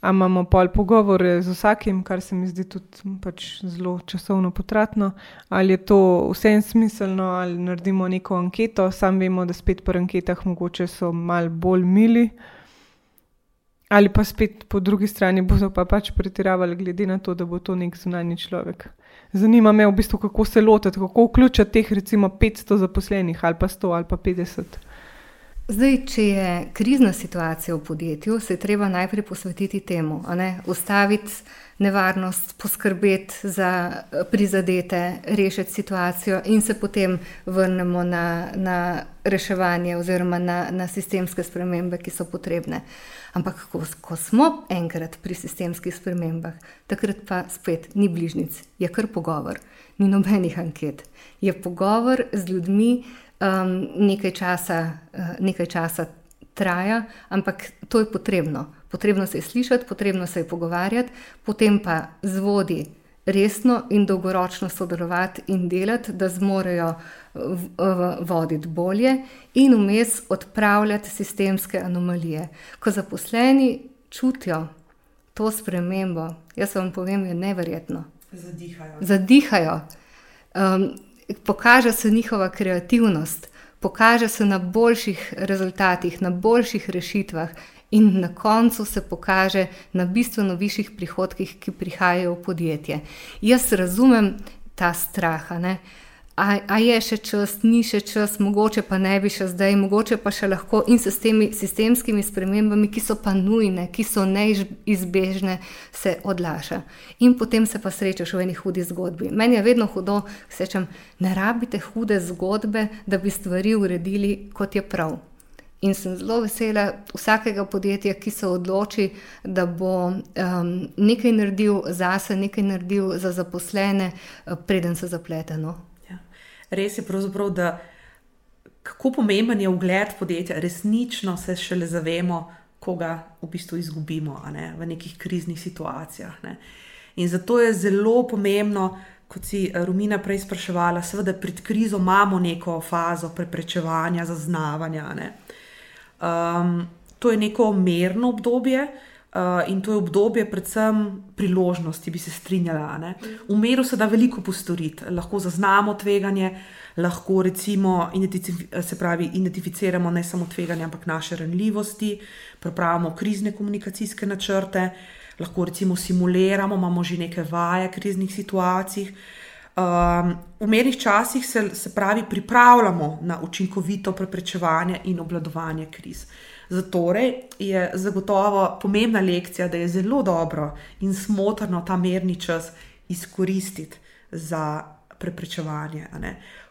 a imamo pol pogovore z vsakim, kar se mi zdi tudi pač zelo časovno potratno, ali je to vse en smiselno, ali naredimo neko anketo. Sam vemo, da spet po anketah mogoče so mal bolj mili. Ali pa spet po drugi strani bodo pa pač pretiravali, glede na to, da bo to nek zunanji človek. Zanima me v bistvu, kako se lotiti, kako vključiti teh recimo 500 zaposlenih ali pa 100 ali pa 50. Zdaj, če je krizna situacija v podjetju, se je treba najprej posvetiti temu, ustaviti nevarnost, poskrbeti za prizadete, rešiti situacijo in se potem vrnemo na, na reševanje oziroma na, na sistemske spremembe, ki so potrebne. Ampak, ko, ko smo enkrat pri sistemskih spremembah, takrat pa spet ni bližnjic, je kar pogovor, ni nobenih anket. Je pogovor z ljudmi, um, nekaj, časa, uh, nekaj časa traja, ampak to je potrebno. Potrebno se je slišati, potrebno se je pogovarjati, potem pa z vodi resno in dolgoročno sodelovati in delati, da zmorejo voditi bolje in vmes odpravljati sistemske anomalije. Ko zaposleni čutijo to spremembo, jaz vam povem, je neverjetno. Zadihajo. Zadihajo. Um, pokaže se njihova kreativnost, pokaže se na boljših rezultatih, na boljših rešitvah, in na koncu se pokaže na bistveno višjih prihodkih, ki prihajajo v podjetje. Jaz razumem ta strah. A, a je še čas, ni še čas, mogoče pa ne bi še zdaj, mogoče pa še lahko in s temi sistemskimi spremembami, ki so pa nujne, ki so neizbežne, se odlaša. In potem se pa srečaš v eni hudi zgodbi. Meni je vedno hudo, se rečem, ne rabite hude zgodbe, da bi stvari uredili, kot je prav. In sem zelo vesela vsakega podjetja, ki se odloči, da bo um, nekaj naredil zase, nekaj naredil za zaposlene, preden se zaplete. Res je pravzaprav, da kako pomemben je ugled podjetja, resnično se šele zavemo, koga v bistvu izgubimo ne? v nekih kriznih situacijah. Ne? In zato je zelo pomembno. Kot si Romina prej spraševala, seveda pred krizo imamo neko fazo preprečevanja, zaznavanja. Ne? Um, to je neko merno obdobje uh, in to je obdobje, predvsem priložnosti, bi se strinjala. Ne? V meru se da veliko postoriti, lahko zaznamo tveganje, lahko recimo pravi, identificiramo ne samo tveganje, ampak naše ranljivosti, pripravimo krizne komunikacijske načrte, lahko recimo simuliramo, imamo že neke vaje kriznih situacij. Um, v mernih časih se, se pravi, pripravljamo na učinkovito preprečevanje in obvladovanje kriz. Zato je zagotovo pomembna lekcija, da je zelo dobro in smotrno ta merni čas izkoristiti za preprečevanje.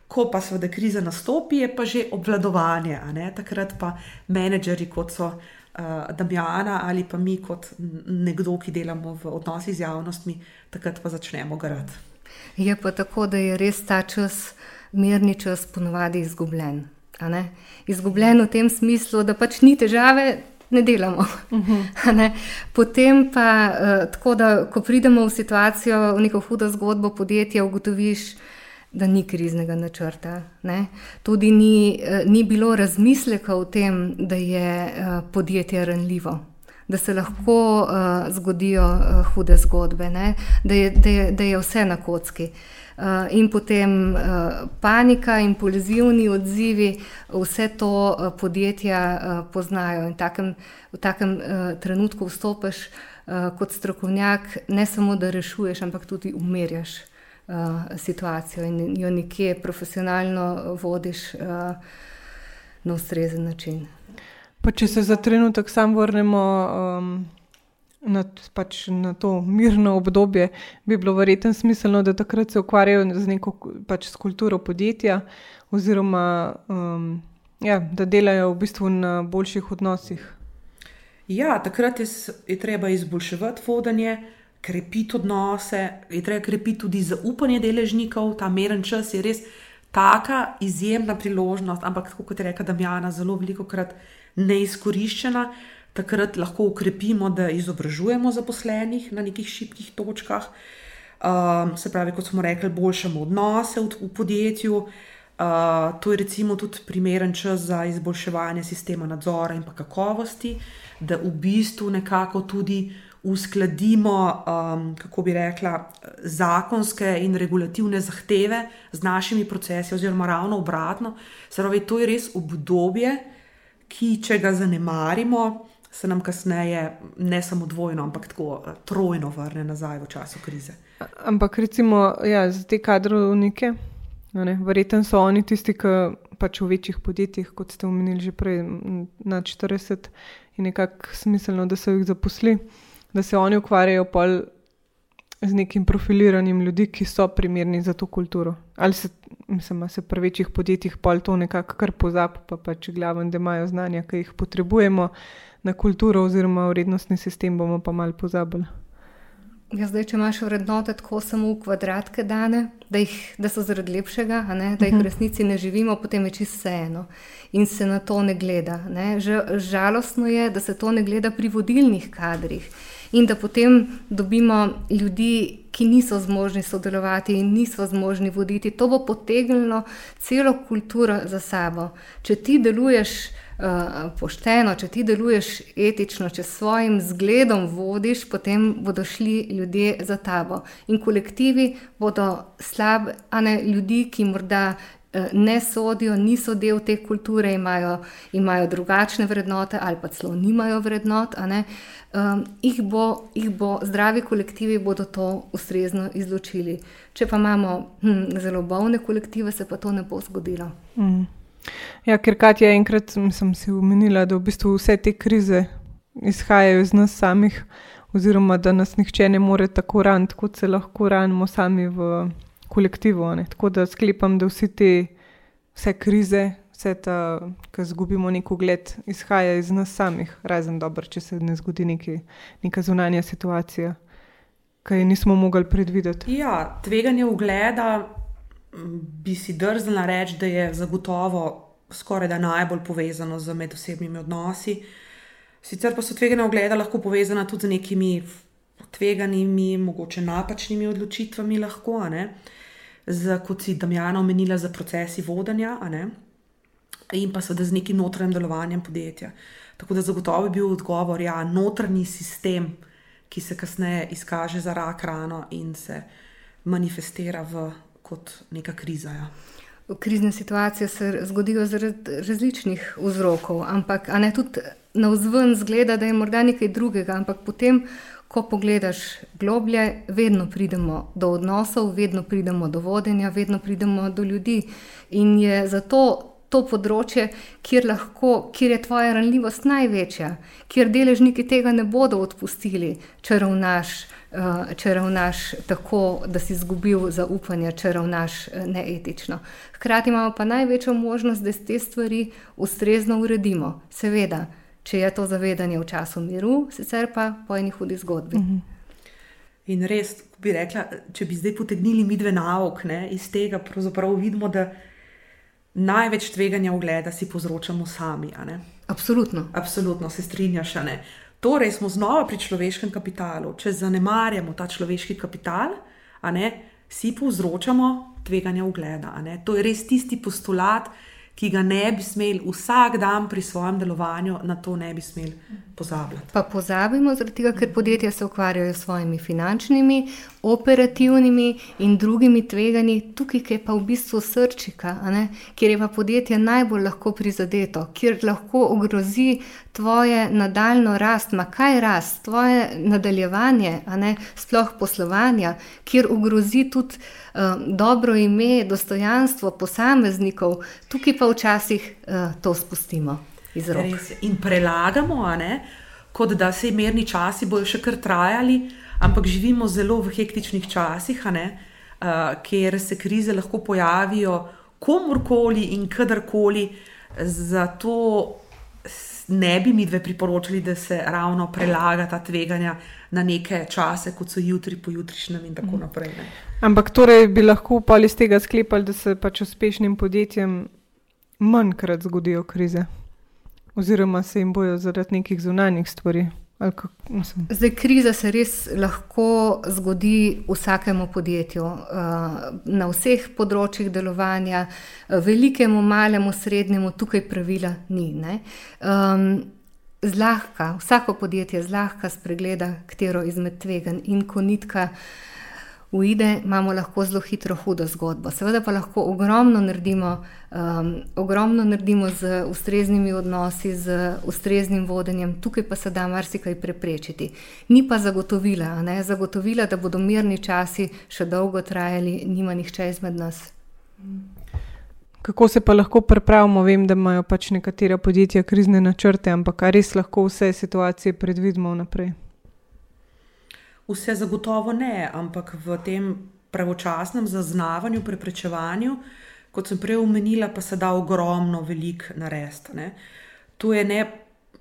Ko pa seveda kriza nastopi, je pa že obvladovanje. Takrat pa menedžeri, kot so uh, Damjana ali pa mi, kot nekdo, ki delamo v odnosih z javnostmi, takrat pa začnemo garati. Je pa tako, da je res ta čas, mirni čas, ponovadi izgubljen. Izgubljen v tem smislu, da pač ni težave, ne delamo. Uh mhm. -huh. Potem pa, uh, tako da, ko pridemo v situacijo, v neko hudo zgodbo podjetja, ugotoviš, da ni kriznega načrta. Ne? Tudi ni, uh, ni bilo razmisleka o tem, da je uh, podjetje ranljivo da se lahko uh, zgodijo uh, hude zgodbe, da je, da, je, da je vse na kocki. Uh, in potem uh, panika, impulzivni odzivi, vse to uh, podjetja poznajo. Takem, v takem trenutku vstopiš kot strokovnjak, ne samo da rešuješ, ampak tudi umirjaš uh, situacijo in jo nekje profesionalno vodiš na ustrezen način. Pa če se za trenutek sam vrnemo um, na, pač na to mirno obdobje, bi bilo verjetno smiselno, da takrat se ukvarjajo z neko pač s kulturo podjetja, oziroma um, ja, da delajo v bistvu na boljših odnosih. Ja, takrat je, je treba izboljševati vodenje, krepiti odnose, je treba krepiti tudi zaupanje deležnikov. Ta meren čas je res taka izjemna priložnost, ampak kot je rekla Damjana, zelo veliko krat neizkoriščena, takrat lahko ukrepimo, da izobražujemo zaposlenih na nekih šibkih točkah. Um, se pravi, kot smo rekli, boljšamo odnose v, v podjetju. Uh, to je recimo tudi primeren čas za izboljševanje sistema nadzora in kakovosti, da v bistvu nekako tudi uskladimo, um, kako bi rekla, zakonske in regulativne zahteve z našimi procesi, oziroma ravno obratno. Se pravi, to je res obdobje, ki, če ga zanemarimo, se nam kasneje ne samo dvojno, ampak tako eh, trojno vrne nazaj v času krize. Ampak recimo ja, za te kadrovnike, verjetno so oni tisti, ki pač v večjih podjetjih, kot ste omenili že prej, na 40, je nekako smiselno, da se jih zaposli, da se oni ukvarjajo pol z nekim profiliranjem ljudi, ki so primerni za to kulturo. Ali se, mislim, se pri večjih podjetjih pol to nekako kar pozabi, pa pač glavno, da imajo znanja, ki jih potrebujemo na kulturo oziroma vrednostni sistem, bomo pa mal pozabili. Ja, zdaj, če imaš vrednote tako samo v kvadratke dane, da, jih, da so zaradi lepšega, ne, da jih v mhm. resnici ne živimo, potem je čisto vseeno in se na to ne gleda. Ne. Žalostno je, da se to ne gleda pri vodilnih kadrih in da potem dobimo ljudi, ki niso zmožni sodelovati in niso zmožni voditi. To bo potegnilo celo kulturo za sabo. Če ti deluješ pošteno, če ti deluješ etično, če s svojim zgledom vodiš, potem bodo šli ljudje za tabo. In kolektivi bodo slabi, a ne ljudi, ki morda. Eh, ne sodijo, niso del te kulture, imajo, imajo drugačne vrednote ali pa celo nimajo vrednot. Um, jih, bo, jih bo zdravi kolektivi bodo to ustrezno izločili. Če pa imamo hm, zelo bolne kolektive, se pa to ne bo zgodilo. Mm. Ja, ker Katja enkrat sem si umenila, da v bistvu vse te krize izhajajo iz nas samih, oziroma da nas nihče ne more tako raniti, kot se lahko ranimo sami v kolektivu. Ne? Tako da sklepam, da vsi te vse krize, vse ta, ki izgubimo neko gled, izhaja iz nas samih, razen dobro, če se ne zgodi neki, neka zunanja situacija, ki jo nismo mogli predvideti. Ja, tveganje ugleda bi si drznila reči, da je zagotovo skoraj da najbolj povezano z medosebnimi odnosi. Sicer pa so tveganja ugleda lahko povezana tudi z nekimi tveganimi, mogoče napačnimi odločitvami, lahko, z, kot si Damjana omenila, za procesi vodenja, in pa seveda z nekim notranjim delovanjem podjetja. Tako da zagotovo je bil odgovor, ja, notranji sistem, ki se kasneje izkaže za rak rano in se manifestira v, kot neka kriza. Ja. Krizne situacije se zgodijo zaradi različnih vzrokov, ampak ne tudi na vzven zgleda, da je morda nekaj drugega, ampak potem ko pogledaš globlje, vedno pridemo do odnosov, vedno pridemo do vodenja, vedno pridemo do ljudi. In je zato to področje, kjer, lahko, kjer je tvoja ranljivost največja, kjer deležniki tega ne bodo odpustili, če ravnaš. Uh, če ravnaš tako, da si izgubil zaupanje, če ravnaš uh, neetično. Hkrati imamo pa največjo možnost, da te stvari ustrezno uredimo. Seveda, če je to zavedanje v času miru, sicer pa po eni hudi zgodbi. Mhm. In res, bi rekla, če bi zdaj potegnili mi dve nauk ne, iz tega, pravzaprav vidimo, da največ tveganja ogleda si povzročamo sami. Absolutno. Absolutno se strinjaš. Torej smo znova pri človeškem kapitalu. Če zanemarjamo ta človeški kapital, ne, si povzročamo tveganja ogleda. To je res tisti postulat, ki ga ne bi smeli vsak dan pri svojem delovanju, na to ne bi smeli pozabiti. Pa pozabimo, tega, ker podjetja se ukvarjajo s svojimi finančnimi, operativnimi in drugimi tveganji, tukaj je pa v bistvu srčika, kjer je pa podjetje najbolj lahko prizadeto, kjer lahko ogrozi tvoje nadaljno rast, ma kaj rast, tvoje nadaljevanje, sploh poslovanja, kjer ogrozi tudi. Eh, dobro ime, dostojanstvo posameznikov, tukaj pa včasih uh, to spustimo iz rok. In prelagamo, kot da se imerni časi bojo še kar trajali, ampak živimo zelo v hektičnih časih, uh, kjer se krize lahko pojavijo komorkoli in kadarkoli. Zato ne bi mi dve priporočili, da se ravno prelaga ta tveganja na neke čase, kot so jutri, pojutrišnjem in tako mhm. naprej. Ne. Ampak torej bi lahko pa iz tega sklepali, da se pač uspešnim podjetjem manjkrat zgodijo krize, oziroma se jim bojo zaradi nekih zunanjih stvari. Zdaj, kriza se res lahko zgodi vsakemu podjetju, eh, na vseh področjih delovanja, eh, velikemu, malemu, srednjemu, tukaj pravila ni. Um, zlahka, vsako podjetje zlahka spregleda, katero izmed tveganj in ko nitka uide, imamo lahko zelo hitro hudo zgodbo. Seveda pa lahko ogromno naredimo, um, ogromno naredimo z ustreznimi odnosi, z ustreznim vodenjem, tukaj pa se da marsikaj preprečiti. Ni pa zagotovila, ne? zagotovila, da bodo mirni časi še dolgo trajali, nima nihče izmed nas. Kako se pa lahko pripravimo? Vem, da imajo pač nekatera podjetja krizne načrte, ampak res lahko vse situacije predvidimo naprej. Vse zagotovo ne, ampak v tem pravočasnem zaznavanju, preprečevanju, kot sem prej omenila, pa se da ogromno velik narediti. To je ne,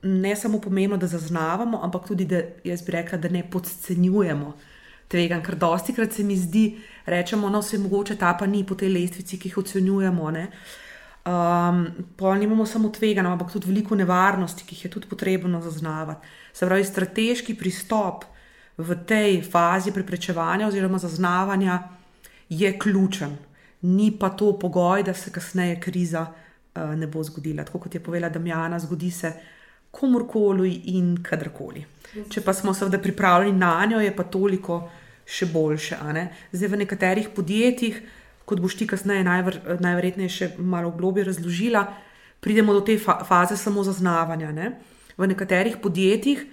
ne samo pomembno, da zaznavamo, ampak tudi, da jaz bi rekla, da ne podcenjujemo tvegan, ker dosti krat se mi zdi, rečemo, no, se mogoče ta pa ni po tej lestvici, ki jih ocenjujemo. Um, pa nimamo samo tveganja, ampak tudi veliko nevarnosti, ki jih je tudi potrebno zaznavati. Se pravi, strateški pristop v tej fazi preprečevanja oziroma zaznavanja je ključen. Ni pa to pogoj, da se kasneje kriza uh, ne bo zgodila. Tako kot je povedala Damjana, zgodi se komorkoli in kadarkoli. Če pa smo seveda pripravljeni na njo, je pa toliko še boljše. Zdaj v nekaterih podjetjih, kot boš ti kasneje najver, najverjetneje še malo globje razložila, pridemo do te fa faze samo zaznavanja. Ne? V nekaterih podjetjih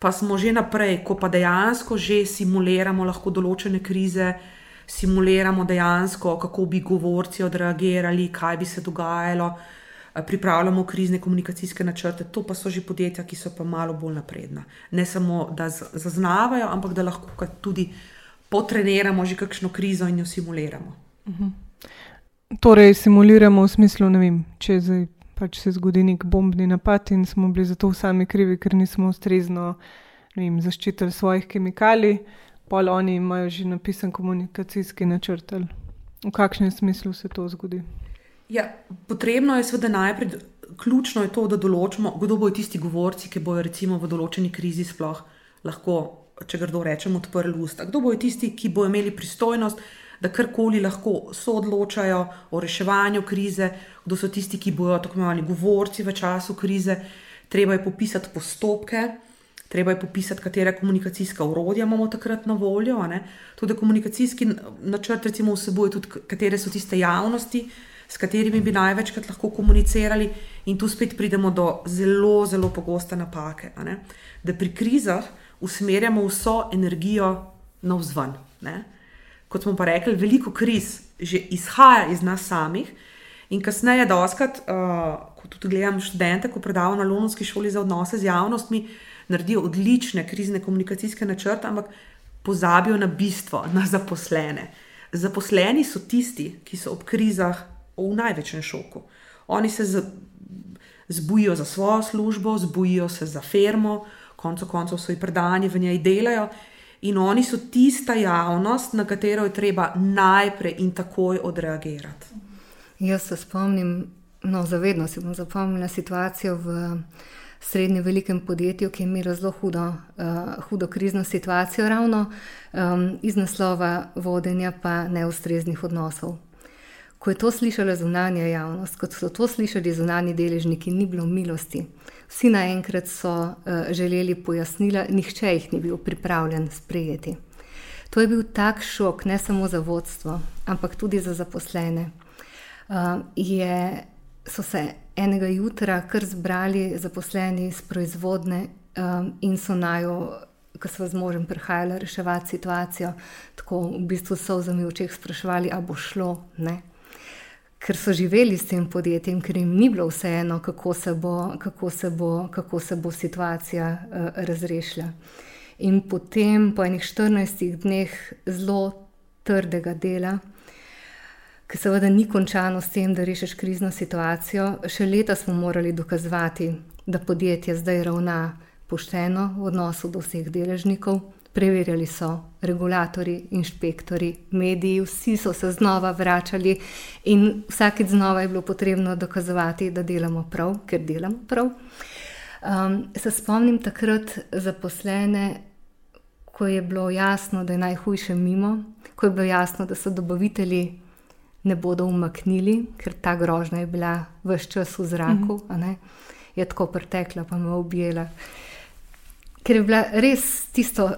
pa smo že naprej, ko pa dejansko že simuliramo lahko določene krize. Simuliramo dejansko, kako bi govorci odreagirali, kaj bi se dogajalo, Eh, pripravljamo krizne komunikacijske načrte, to pa so že podjetja, ki so pa malo bolj napredna. Ne samo, da zaznavajo, ampak da lahko tudi potreniramo že kakšno krizo in jo simuliramo. Mhm. Torej, simuliramo v smislu, ne vem, če zdaj, pač se zgodi nek bombni napad in smo bili zato sami krivi, ker nismo ustrezno vem, zaščitili svojih kemikalij, pol oni imajo že napisan komunikacijski načrt. V kakšnem smislu se to zgodi? Ja, potrebno je seveda najprej, ključno je to, da določimo, kdo bodo tisti govorci, ki bodo recimo v določeni krizi sploh lahko, če grdo rečemo, odprli usta. Kdo bodo tisti, ki bodo imeli pristojnost, da karkoli lahko soodločajo o reševanju krize, kdo so tisti, ki bodo tako imenovani govorci v času krize. Treba je popisati postopke, treba je popisati, katera komunikacijska urodja imamo takrat na voljo. Tudi komunikacijski načrt, recimo, vsebuje tudi, katere so tiste javnosti s katerimi bi največkrat lahko komunicirali, in tu spet pridemo do zelo, zelo pogoste napake. Da pri krizah usmerjamo vso energijo navzven. Kot smo pa rekli, veliko kriz že izhaja iz nas samih. In kasneje, da oskrat, uh, ko tudi gledam študente, ko predavam na Londonski šoli za odnose z javnostmi, naredijo odlične krizne komunikacijske načrte, ampak pozabijo na bistvo, na zaposlene. Zaposleni so tisti, ki so ob krizah v največjem šoku. Oni se zbudijo za svojo službo, zbudijo se za firmo, konec koncev so jih predani, v njej delajo. In oni so tista javnost, na katero je treba najprej in takoj odreagirati. Jaz se spomnim, no, zavedno si bom zapomnila situacijo v srednjem velikem podjetju, ki je imelo zelo hudo, uh, hudo krizno situacijo, ravno um, iz naslova vodenja pa neustreznih odnosov. Ko je to slišala zunanja javnost, kot so to slišali zunani deležniki, ni bilo milosti. Vsi naenkrat so uh, želeli pojasnila, nihče jih ni bil pripravljen sprejeti. To je bil tak šok, ne samo za vodstvo, ampak tudi za zaposlene. Uh, je, so se enega jutra kar zbrali zaposleni iz proizvodne um, in so najo, ko so z možem prihajali reševati situacijo, tako v bistvu so v zami očeh spraševali, a bo šlo. Ne? Ker so živeli s tem podjetjem, ker jim ni bilo vseeno, kako se bo, kako se bo, kako se bo situacija uh, razrešila. In potem, po enih 14 dneh zelo trdega dela, ki seveda ni končano s tem, da rešiš krizno situacijo, še leta smo morali dokazovati, da podjetje zdaj ravna pošteno v odnosu do vseh deležnikov. Preverjali so regulatori, inšpektori, mediji, vsi so se znova vračali in vsakeč znova je bilo potrebno dokazovati, da delamo prav, ker delamo prav. Um, se spomnim takrat zaposlene, ko je bilo jasno, da je najhujše mimo, ko je bilo jasno, da so dobavitelji ne bodo umaknili, ker ta grožnja je bila vse čas v zraku, mm -hmm. je tako pretekla, pa me objela. Ker je bila res tisto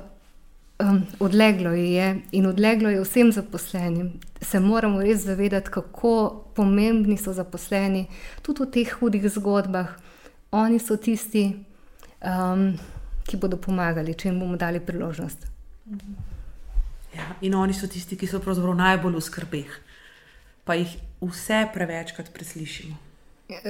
um, odleglo je in odleglo je vsem zaposlenim. Se moramo res zavedati, kako pomembni so zaposleni tudi v teh hudih zgodbah. Oni so tisti, um, ki bodo pomagali, če jim bomo dali priložnost. Ja, in oni so tisti, ki so pravzaprav najbolj v skrbeh, pa jih vse prevečkrat preslišimo.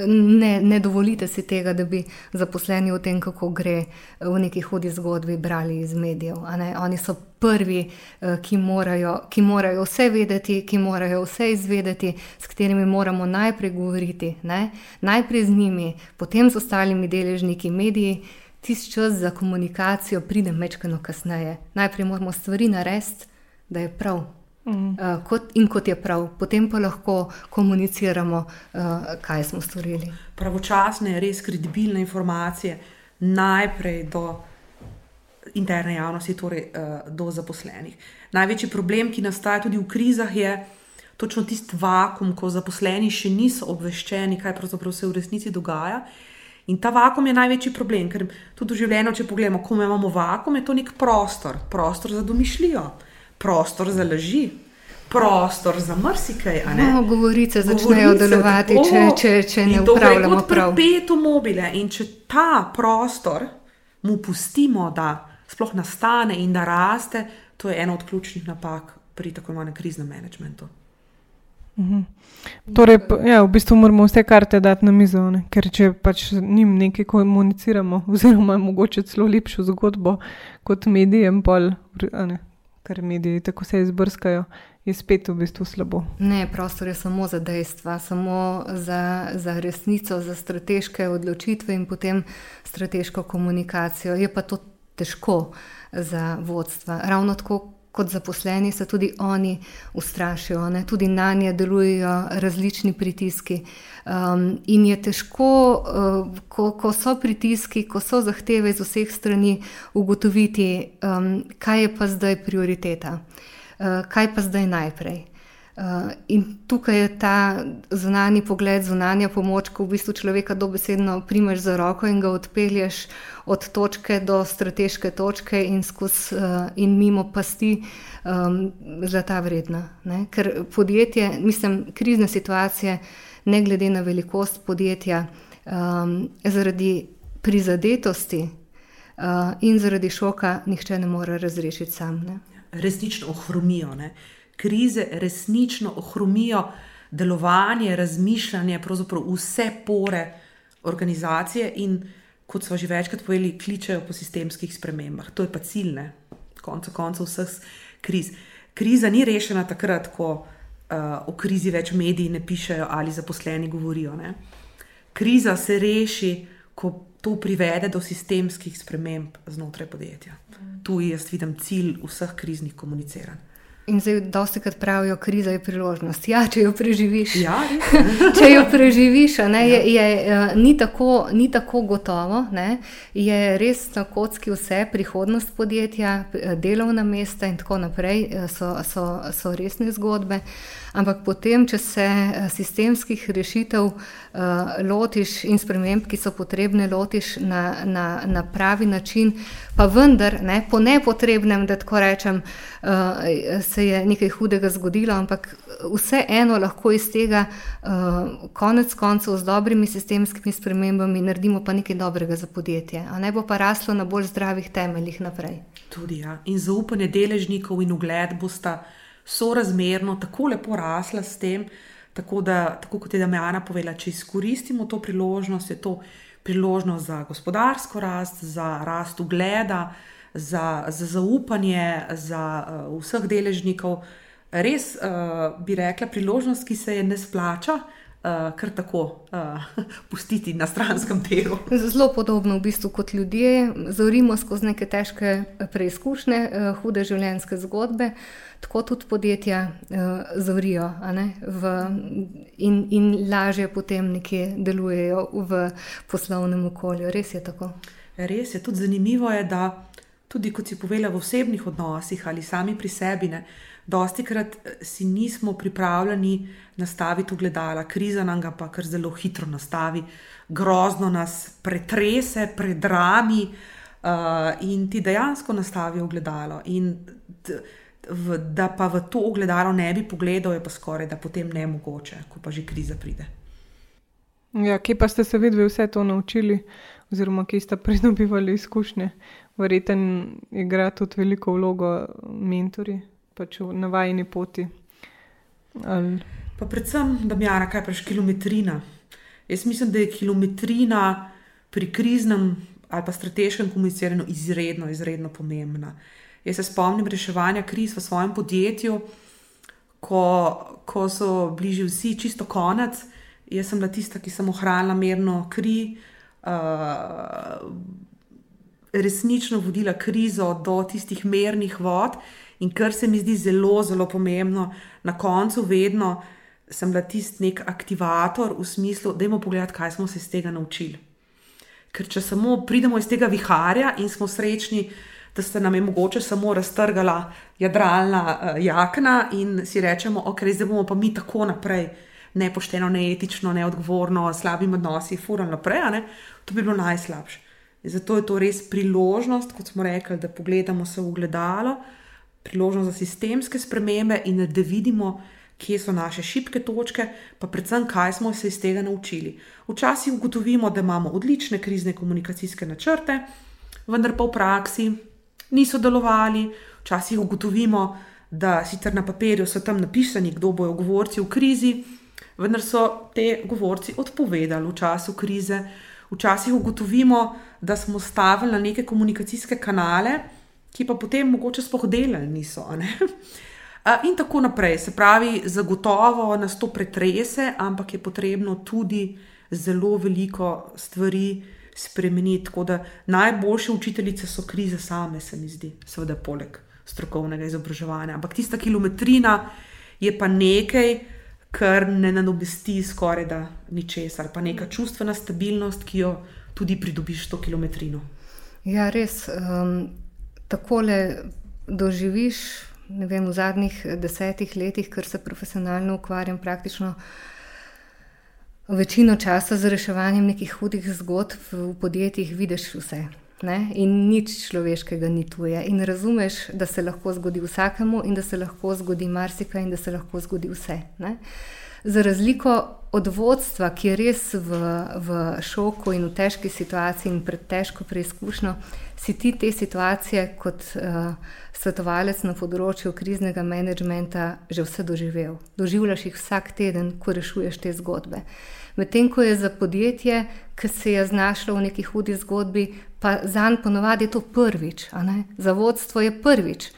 Ne, ne dovolite si tega, da bi zaposleni o tem, kako gre v neki hudi zgodbi, brali iz medijev. Oni so prvi, eh, ki morajo, ki morajo vse vedeti, ki morajo vse izvedeti, s katerimi moramo najprej govoriti, ne? najprej z njimi, potem z ostalimi deležniki, mediji. tisti čas za komunikacijo pride mečkano kasneje. Najprej moramo stvari narediti, da je prav. Mm. Uh, kot, in kot je prav, potem pa lahko komuniciramo, uh, kaj smo storili. Pravočasne, res kredibilne informacije, najprej do interne javnosti, torej uh, do zaposlenih. Največji problem, ki nastaja tudi v krizah, je točno tisti vakum, ko zaposleni še niso obveščeni, kaj pravzaprav se v resnici dogaja. In ta vakum je največji problem, ker tudi v življenju, če pogledamo, ko imamo vakum, je to nek prostor, prostor za domišljijo, prostor za laži. Prostor za marsikaj. No, govorice začnejo delovati, če, če, če ne upravljamo prav. Peto mobile in če ta prostor mu pustimo, da sploh nastane in da raste, to je ena od ključnih napak pri tako imenovanem kriznem menedžmentu. Mhm. Torej, ja, v bistvu moramo vse karte dati na mizo, ne? ker če pač njim nekaj komuniciramo, oziroma mogoče celo lepšo zgodbo kot medijem, pol, ne, ker mediji tako se izbrskajo, je spet v bistvu slabo. Ne, prostor je samo za dejstva, samo za, za resnico, za strateške odločitve in potem strateško komunikacijo. Je pa to težko za vodstva. Ravno tako kot zaposleni se tudi oni ustrašijo, ne? tudi na nje delujejo različni pritiski. Um, in je težko, uh, ko, ko so pritiski, ko so zahteve iz vseh strani, ugotoviti, um, kaj je pa zdaj prioriteta, uh, kaj pa zdaj najprej. Uh, in tukaj je ta zunani pogled, zunanja pomoč, ko v bistvu človeka dobesedno primeš za roko in ga odpelješ od točke do strateške točke in, skozi, uh, in mimo pasti, um, zlata vredna. Ne? Ker podjetje, mislim, krizne situacije, ne glede na velikost podjetja, um, zaradi prizadetosti uh, in zaradi šoka, nihče ne more razrešiti sam. Ne? Resnično ohromijo. Krize resnično ohromijo delovanje, razmišljanje, pravzaprav vse pore organizacije in, kot smo že večkrat povedali, kličejo po sistemskih spremembah. To je pa cilj, ne? konca koncev vseh kriz. Kriza ni rešena takrat, ko uh, o krizi več mediji ne pišejo ali zaposleni govorijo. Ne? Kriza se reši, ko to privede do sistemskih sprememb znotraj podjetja. Tu jaz vidim cilj vseh kriznih komuniciranj. In zdaj, dosti krat pravijo, kriza je priložnost. Ja, če jo preživiš. Ja, če jo preživiš, ne, je, je, uh, ni, tako, ni tako gotovo. Ne, je res na kocki vse, prihodnost podjetja, delovna mesta in tako naprej, eh, so, so, so resne zgodbe. Ampak potem, če se eh, sistemskih rešitev uh, lotiš in sprememb, ki so potrebne, lotiš na, na, na pravi način, pa vendar, ne, po nepotrebnem, da tako rečem, uh, se je nekaj hudega zgodilo, ampak vseeno lahko iz tega uh, konec koncev z dobrimi sistemskimi spremembami naredimo pa nekaj dobrega za podjetje, ne bo pa raslo na bolj zdravih temeljih naprej. Tudi ja. In zaupanje deležnikov in ugled bosta sorazmerno tako lepo rasla s tem, tako, da, tako kot je Damjana povedala, če izkoristimo to priložnost, je to priložnost za gospodarsko rast, za rast ugleda, za, za zaupanje, za uh, vseh deležnikov. Res uh, bi rekla, priložnost, ki se je ne splača. Uh, kar tako uh, pustiti na stranskem delu. Zelo podobno v bistvu kot ljudje, zorimo skozi neke težke preizkušnje, uh, hude življenjske zgodbe. Uh, tako tudi podjetja uh, zorijo v, in, in lažje potem nekje delujejo v poslovnem okolju. Res je tako. Res je tudi zanimivo, je, da tudi kot si povedala v osebnih odnosih ali sami pri sebi, ne, dosti krat eh, si nismo pripravljeni nastaviti ogledala, kriza nam ga pa kar zelo hitro nastavi, grozno nas pretrese, predrami uh, in ti dejansko nastavi ogledalo. In, v, da pa v to ogledalo ne bi pogledal, je pa skoraj da potem ne mogoče, ko pa že kriza pride. Ja, kje pa ste se videli vse to naučili, oziroma kje ste pridobivali izkušnje? Verjetno igra tudi veliko vlogo mentori, pač v navajeni poti. Ali... Pa predvsem, da mi je kaj pač kilometrina. Jaz mislim, da je kilometrina pri kriznem ali pa strateškem komuniciranju izredno, izredno pomembna. Jaz se spomnim reševanja kriz v svojem podjetju, ko, ko so bližji vsi, čisto konec. Jaz sem bila tista, ki sem ohranila mirno kri, uh, resnično vodila krizo do tistih mernih vod, in kar se mi zdi zelo, zelo pomembno, na koncu vedno sem bila tisti nek aktivator v smislu, da imamo pogled, kaj smo se iz tega naučili. Ker če samo pridemo iz tega viharja in smo srečni, da se nam je mogoče samo raztrgala jadralna uh, jakna in si rečemo, ok, zdaj bomo pa mi tako naprej, nepošteno, neetično, neodgovorno, slabimi odnosi, furno naprej, to bi bilo najslabše. Zato je to res priložnost, kot smo rekli, da pogledamo se v gledalo, priložnost za sistemske spremembe in da vidimo, kje so naše šibke točke, pa predvsem, kaj smo se iz tega naučili. Včasih ugotovimo, da imamo odlične krizne komunikacijske načrte, vendar pa v praksi niso delovali. Včasih ugotovimo, da sicer na papirju so tam napisani, kdo bojo govorci v krizi, vendar so te govorci odpovedali v času krize. Včasih ugotovimo, da smo stavili na neke komunikacijske kanale, ki pa potem mogoče spohdelali niso. In tako naprej. Se pravi, zagotovo nas to pretrese, ampak je potrebno tudi zelo veliko stvari spremeniti. Tako da najboljše učiteljice so krize same, se mi zdi, seveda, poleg strokovnega izobraževanja. Ampak tista kilometrina je pa nekaj, kar ne nadobesti skoraj da ničesar, pa neka čustvena stabilnost, ki jo tudi pridobiš to kilometrino. Ja, res. Um, takole doživiš. Vem, v zadnjih desetih letih, ker se profesionalno ukvarjam praktično večino časa z reševanjem nekih hudih zgodb v podjetjih, vidiš vse. Ne? In nič človeškega ni tuje. In razumeš, da se lahko zgodi vsakemu, in da se lahko zgodi marsikaj, in da se lahko zgodi vse. Ne? Za razliko od vodstva, ki je res v, v šoku in v težki situaciji in pred težko preizkušnjo, si ti te situacije kot uh, svetovalec na področju kriznega menedžmenta že vse doživel. Doživljaš jih vsak teden, ko rešuješ te zgodbe. Medtem ko je za podjetje, ki se je znašlo v neki hudi zgodbi, pa za njih ponovadi je to prvič, za vodstvo je prvič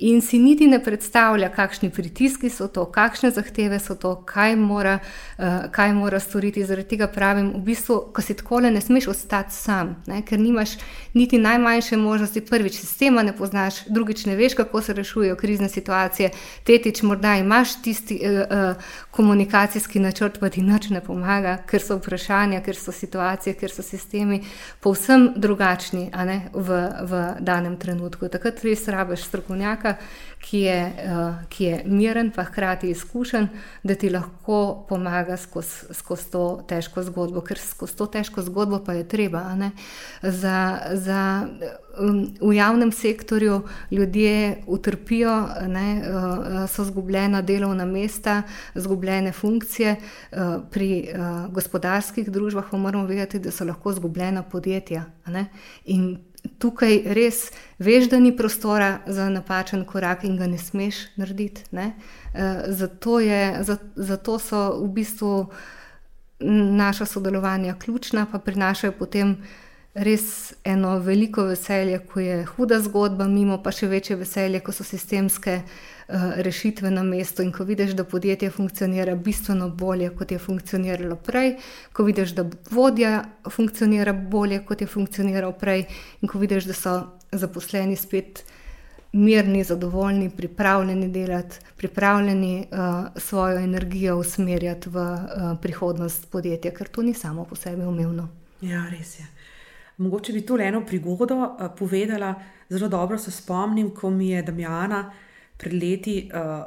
in si niti ne predstavlja, kakšni pritiski so to, kakšne zahteve so to, kaj mora, uh, kaj mora storiti. Zaradi tega pravim, v bistvu, ko si tako le ne smeš ostati sam, ne? ker nimaš niti najmanjše možnosti. Prvič, sistema ne poznaš, drugič, ne veš, kako se rešujejo krizne situacije, tretjič, morda imaš tisti uh, uh, komunikacijski načrt, pa ti nič ne pomaga, ker so vprašanja, ker so situacije, ker so sistemi povsem drugačni v, v danem trenutku. Takrat res rabiš strokovnjaka ki je, uh, ki je miren, pa hkrati izkušen, da ti lahko pomaga skozi skoz to težko zgodbo, ker skozi to težko zgodbo pa je treba. Za, za, um, v javnem sektorju ljudje utrpijo, ne, uh, so zgubljena delovna mesta, zgubljene funkcije, uh, pri uh, gospodarskih družbah pa moramo vedeti, da so lahko zgubljena podjetja. In tukaj res veš, da ni prostora za napačen korak in ga ne smeš narediti. Ne? Zato, je, zato so v bistvu naša sodelovanja ključna, pa prinašajo potem res eno veliko veselje, ko je huda zgodba, mimo pa še večje veselje, ko so sistemske uh, rešitve na mestu in ko vidiš, da podjetje funkcionira bistveno bolje, kot je funkcioniralo prej, ko vidiš, da vodja funkcionira bolje, kot je funkcioniral prej, in ko vidiš, da so zaposleni spet. Mirni, zadovoljni, pripravljeni delati, pripravljeni uh, svojo energijo usmerjati v uh, prihodnost podjetja, ker to ni samo po sebi umevno. Ja, res je. Mogoče bi to le eno prigodo uh, povedala. Zelo dobro se spomnim, ko mi je Damjana pred leti uh,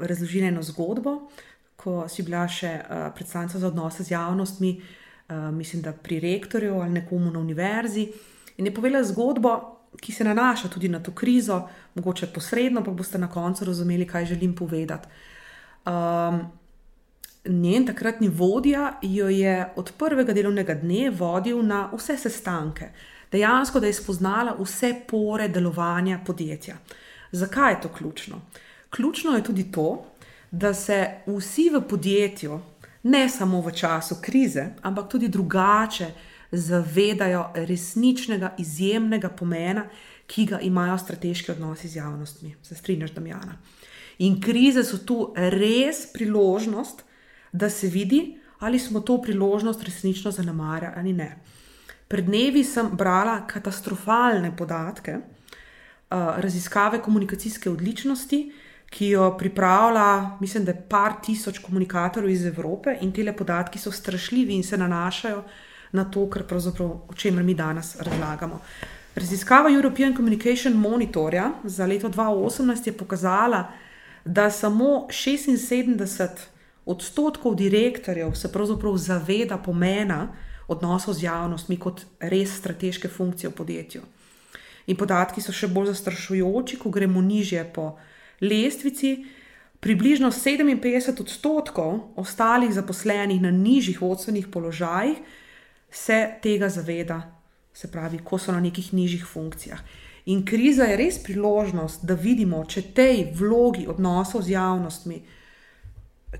razložila eno zgodbo, ko si bila še uh, predstavnica za odnose z javnostmi, uh, mislim, da pri rektorju ali nekomu na univerzi. In je povedala zgodbo, ki se nanaša tudi na to krizo, mogoče posredno, pa boste na koncu razumeli, kaj želim povedati. Um, njen takratni vodja jo je od prvega delovnega dne vodil na vse sestanke, dejansko da je spoznala vse pore delovanja podjetja. Zakaj je to ključno? Ključno je tudi to, da se vsi v podjetju, ne samo v času krize, ampak tudi drugače, zavedajo resničnega, izjemnega pomena, ki ga imajo strateški odnosi z javnostmi. Se strinjaš, Damjana? In krize so tu res priložnost, da se vidi, ali smo to priložnost resnično zanemarjali ali ne. Pred dnevi sem brala katastrofalne podatke uh, raziskave komunikacijske odličnosti, ki jo pripravlja, mislim, da je par tisoč komunikatorjev iz Evrope in te podatki so strašljivi in se nanašajo na to, kar pravzaprav o čemer mi danes razlagamo. Raziskava European Communication Monitorja za leto 2018 je pokazala, da samo 76 odstotkov direktorjev se pravzaprav zaveda pomena odnosov z javnostmi kot res strateške funkcije v podjetju. In podatki so še bolj zastrašujoči, ko gremo nižje po lestvici. Približno 57 odstotkov ostalih zaposlenih na nižjih vodstvenih položajih se tega zaveda, se pravi, ko so na nekih nižjih funkcijah. In kriza je res priložnost, da vidimo, če tej vlogi odnosov z javnostmi,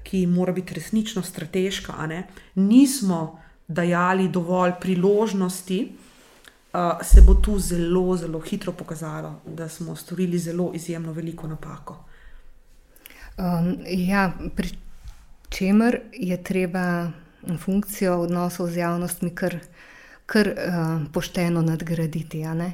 ki mora biti resnično strateška, ne, nismo dajali dovolj priložnosti, uh, se bo tu zelo, zelo hitro pokazalo, da smo storili zelo izjemno veliko napako. Um, ja, pri čemer je treba funkcijo odnosov z javnostmi kar, kar uh, pošteno nadgraditi. Ne?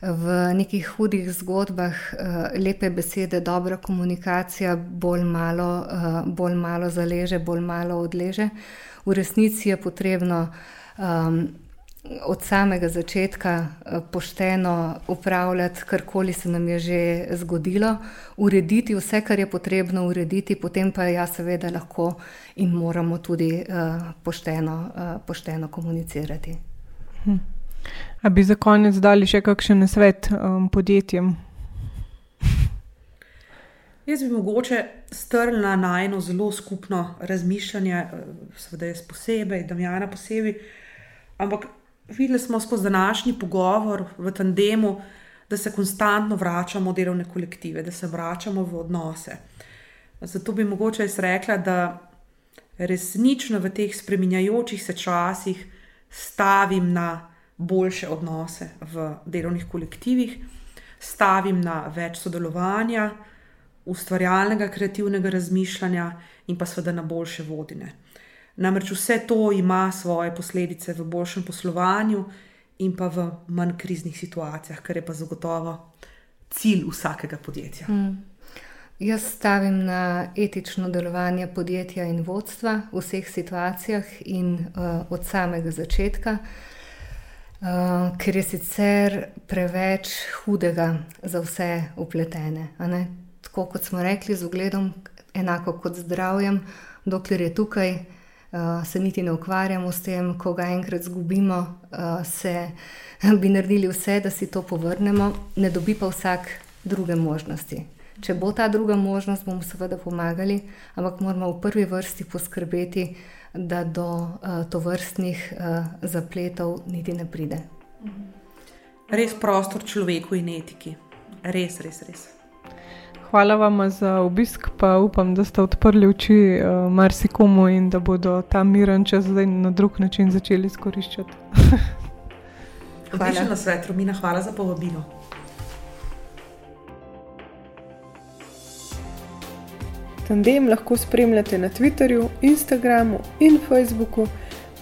V nekih hudih zgodbah, uh, lepe besede, dobra komunikacija, bolj malo, uh, bolj malo zaleže, bolj malo odleže. V resnici je potrebno um, od samega začetka eh, pošteno upravljati, karkoli se nam je že zgodilo, urediti vse, kar je potrebno urediti, potem pa ja, seveda lahko in moramo tudi uh, pošteno, uh, pošteno komunicirati. Hm. A bi za konec dali še kakšen svet um, podjetjem? Jaz bi mogoče strnila na eno zelo skupno razmišljanje, seveda jaz posebej, da mi je ena posebej, ampak videli smo skozi današnji pogovor v tandemu, da se konstantno vračamo v delovne kolektive, da se vračamo v odnose. Zato bi mogoče jaz rekla, da resnično v teh spreminjajočih se časih stavim na boljše odnose v delovnih kolektivih, stavim na več sodelovanja, ustvarjalnega, kreativnega razmišljanja in pa seveda na boljše vodine. Namreč vse to ima svoje posledice v boljšem poslovanju in pa v manj kriznih situacijah, kar je pa zagotovo cilj vsakega podjetja. Mm. Jaz stavim na etično delovanje podjetja in vodstva v vseh situacijah in uh, od samega začetka, uh, ker je sicer preveč hudega za vse upletene. Tako kot smo rekli, z ugledom, enako kot zdravjem, dokler je tukaj, uh, se niti ne ukvarjamo s tem, ko ga enkrat izgubimo, uh, se bi naredili vse, da si to povrnemo, ne dobi pa vsak druge možnosti. Če bo ta druga možnost, bomo seveda pomagali, ampak moramo v prvi vrsti poskrbeti, da do uh, tovrstnih uh, zapletov niti ne pride. Res prostor človeku in etiki. Res, res, res. Hvala vam za obisk, pa upam, da ste odprli oči uh, marsikomu in da bodo ta miren čas zdaj na drug način začeli izkoriščati. hvala na svet, Romina, hvala za povabilo. Tandem lahko spremljate na Twitterju, Instagramu in Facebooku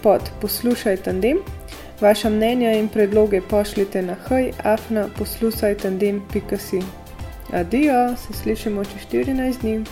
pod Poslušaj Tandem. Vaša mnenja in predloge pošljite na hajafna poslušaj tandem.com. Adijo, se slišimo čez 14 dni.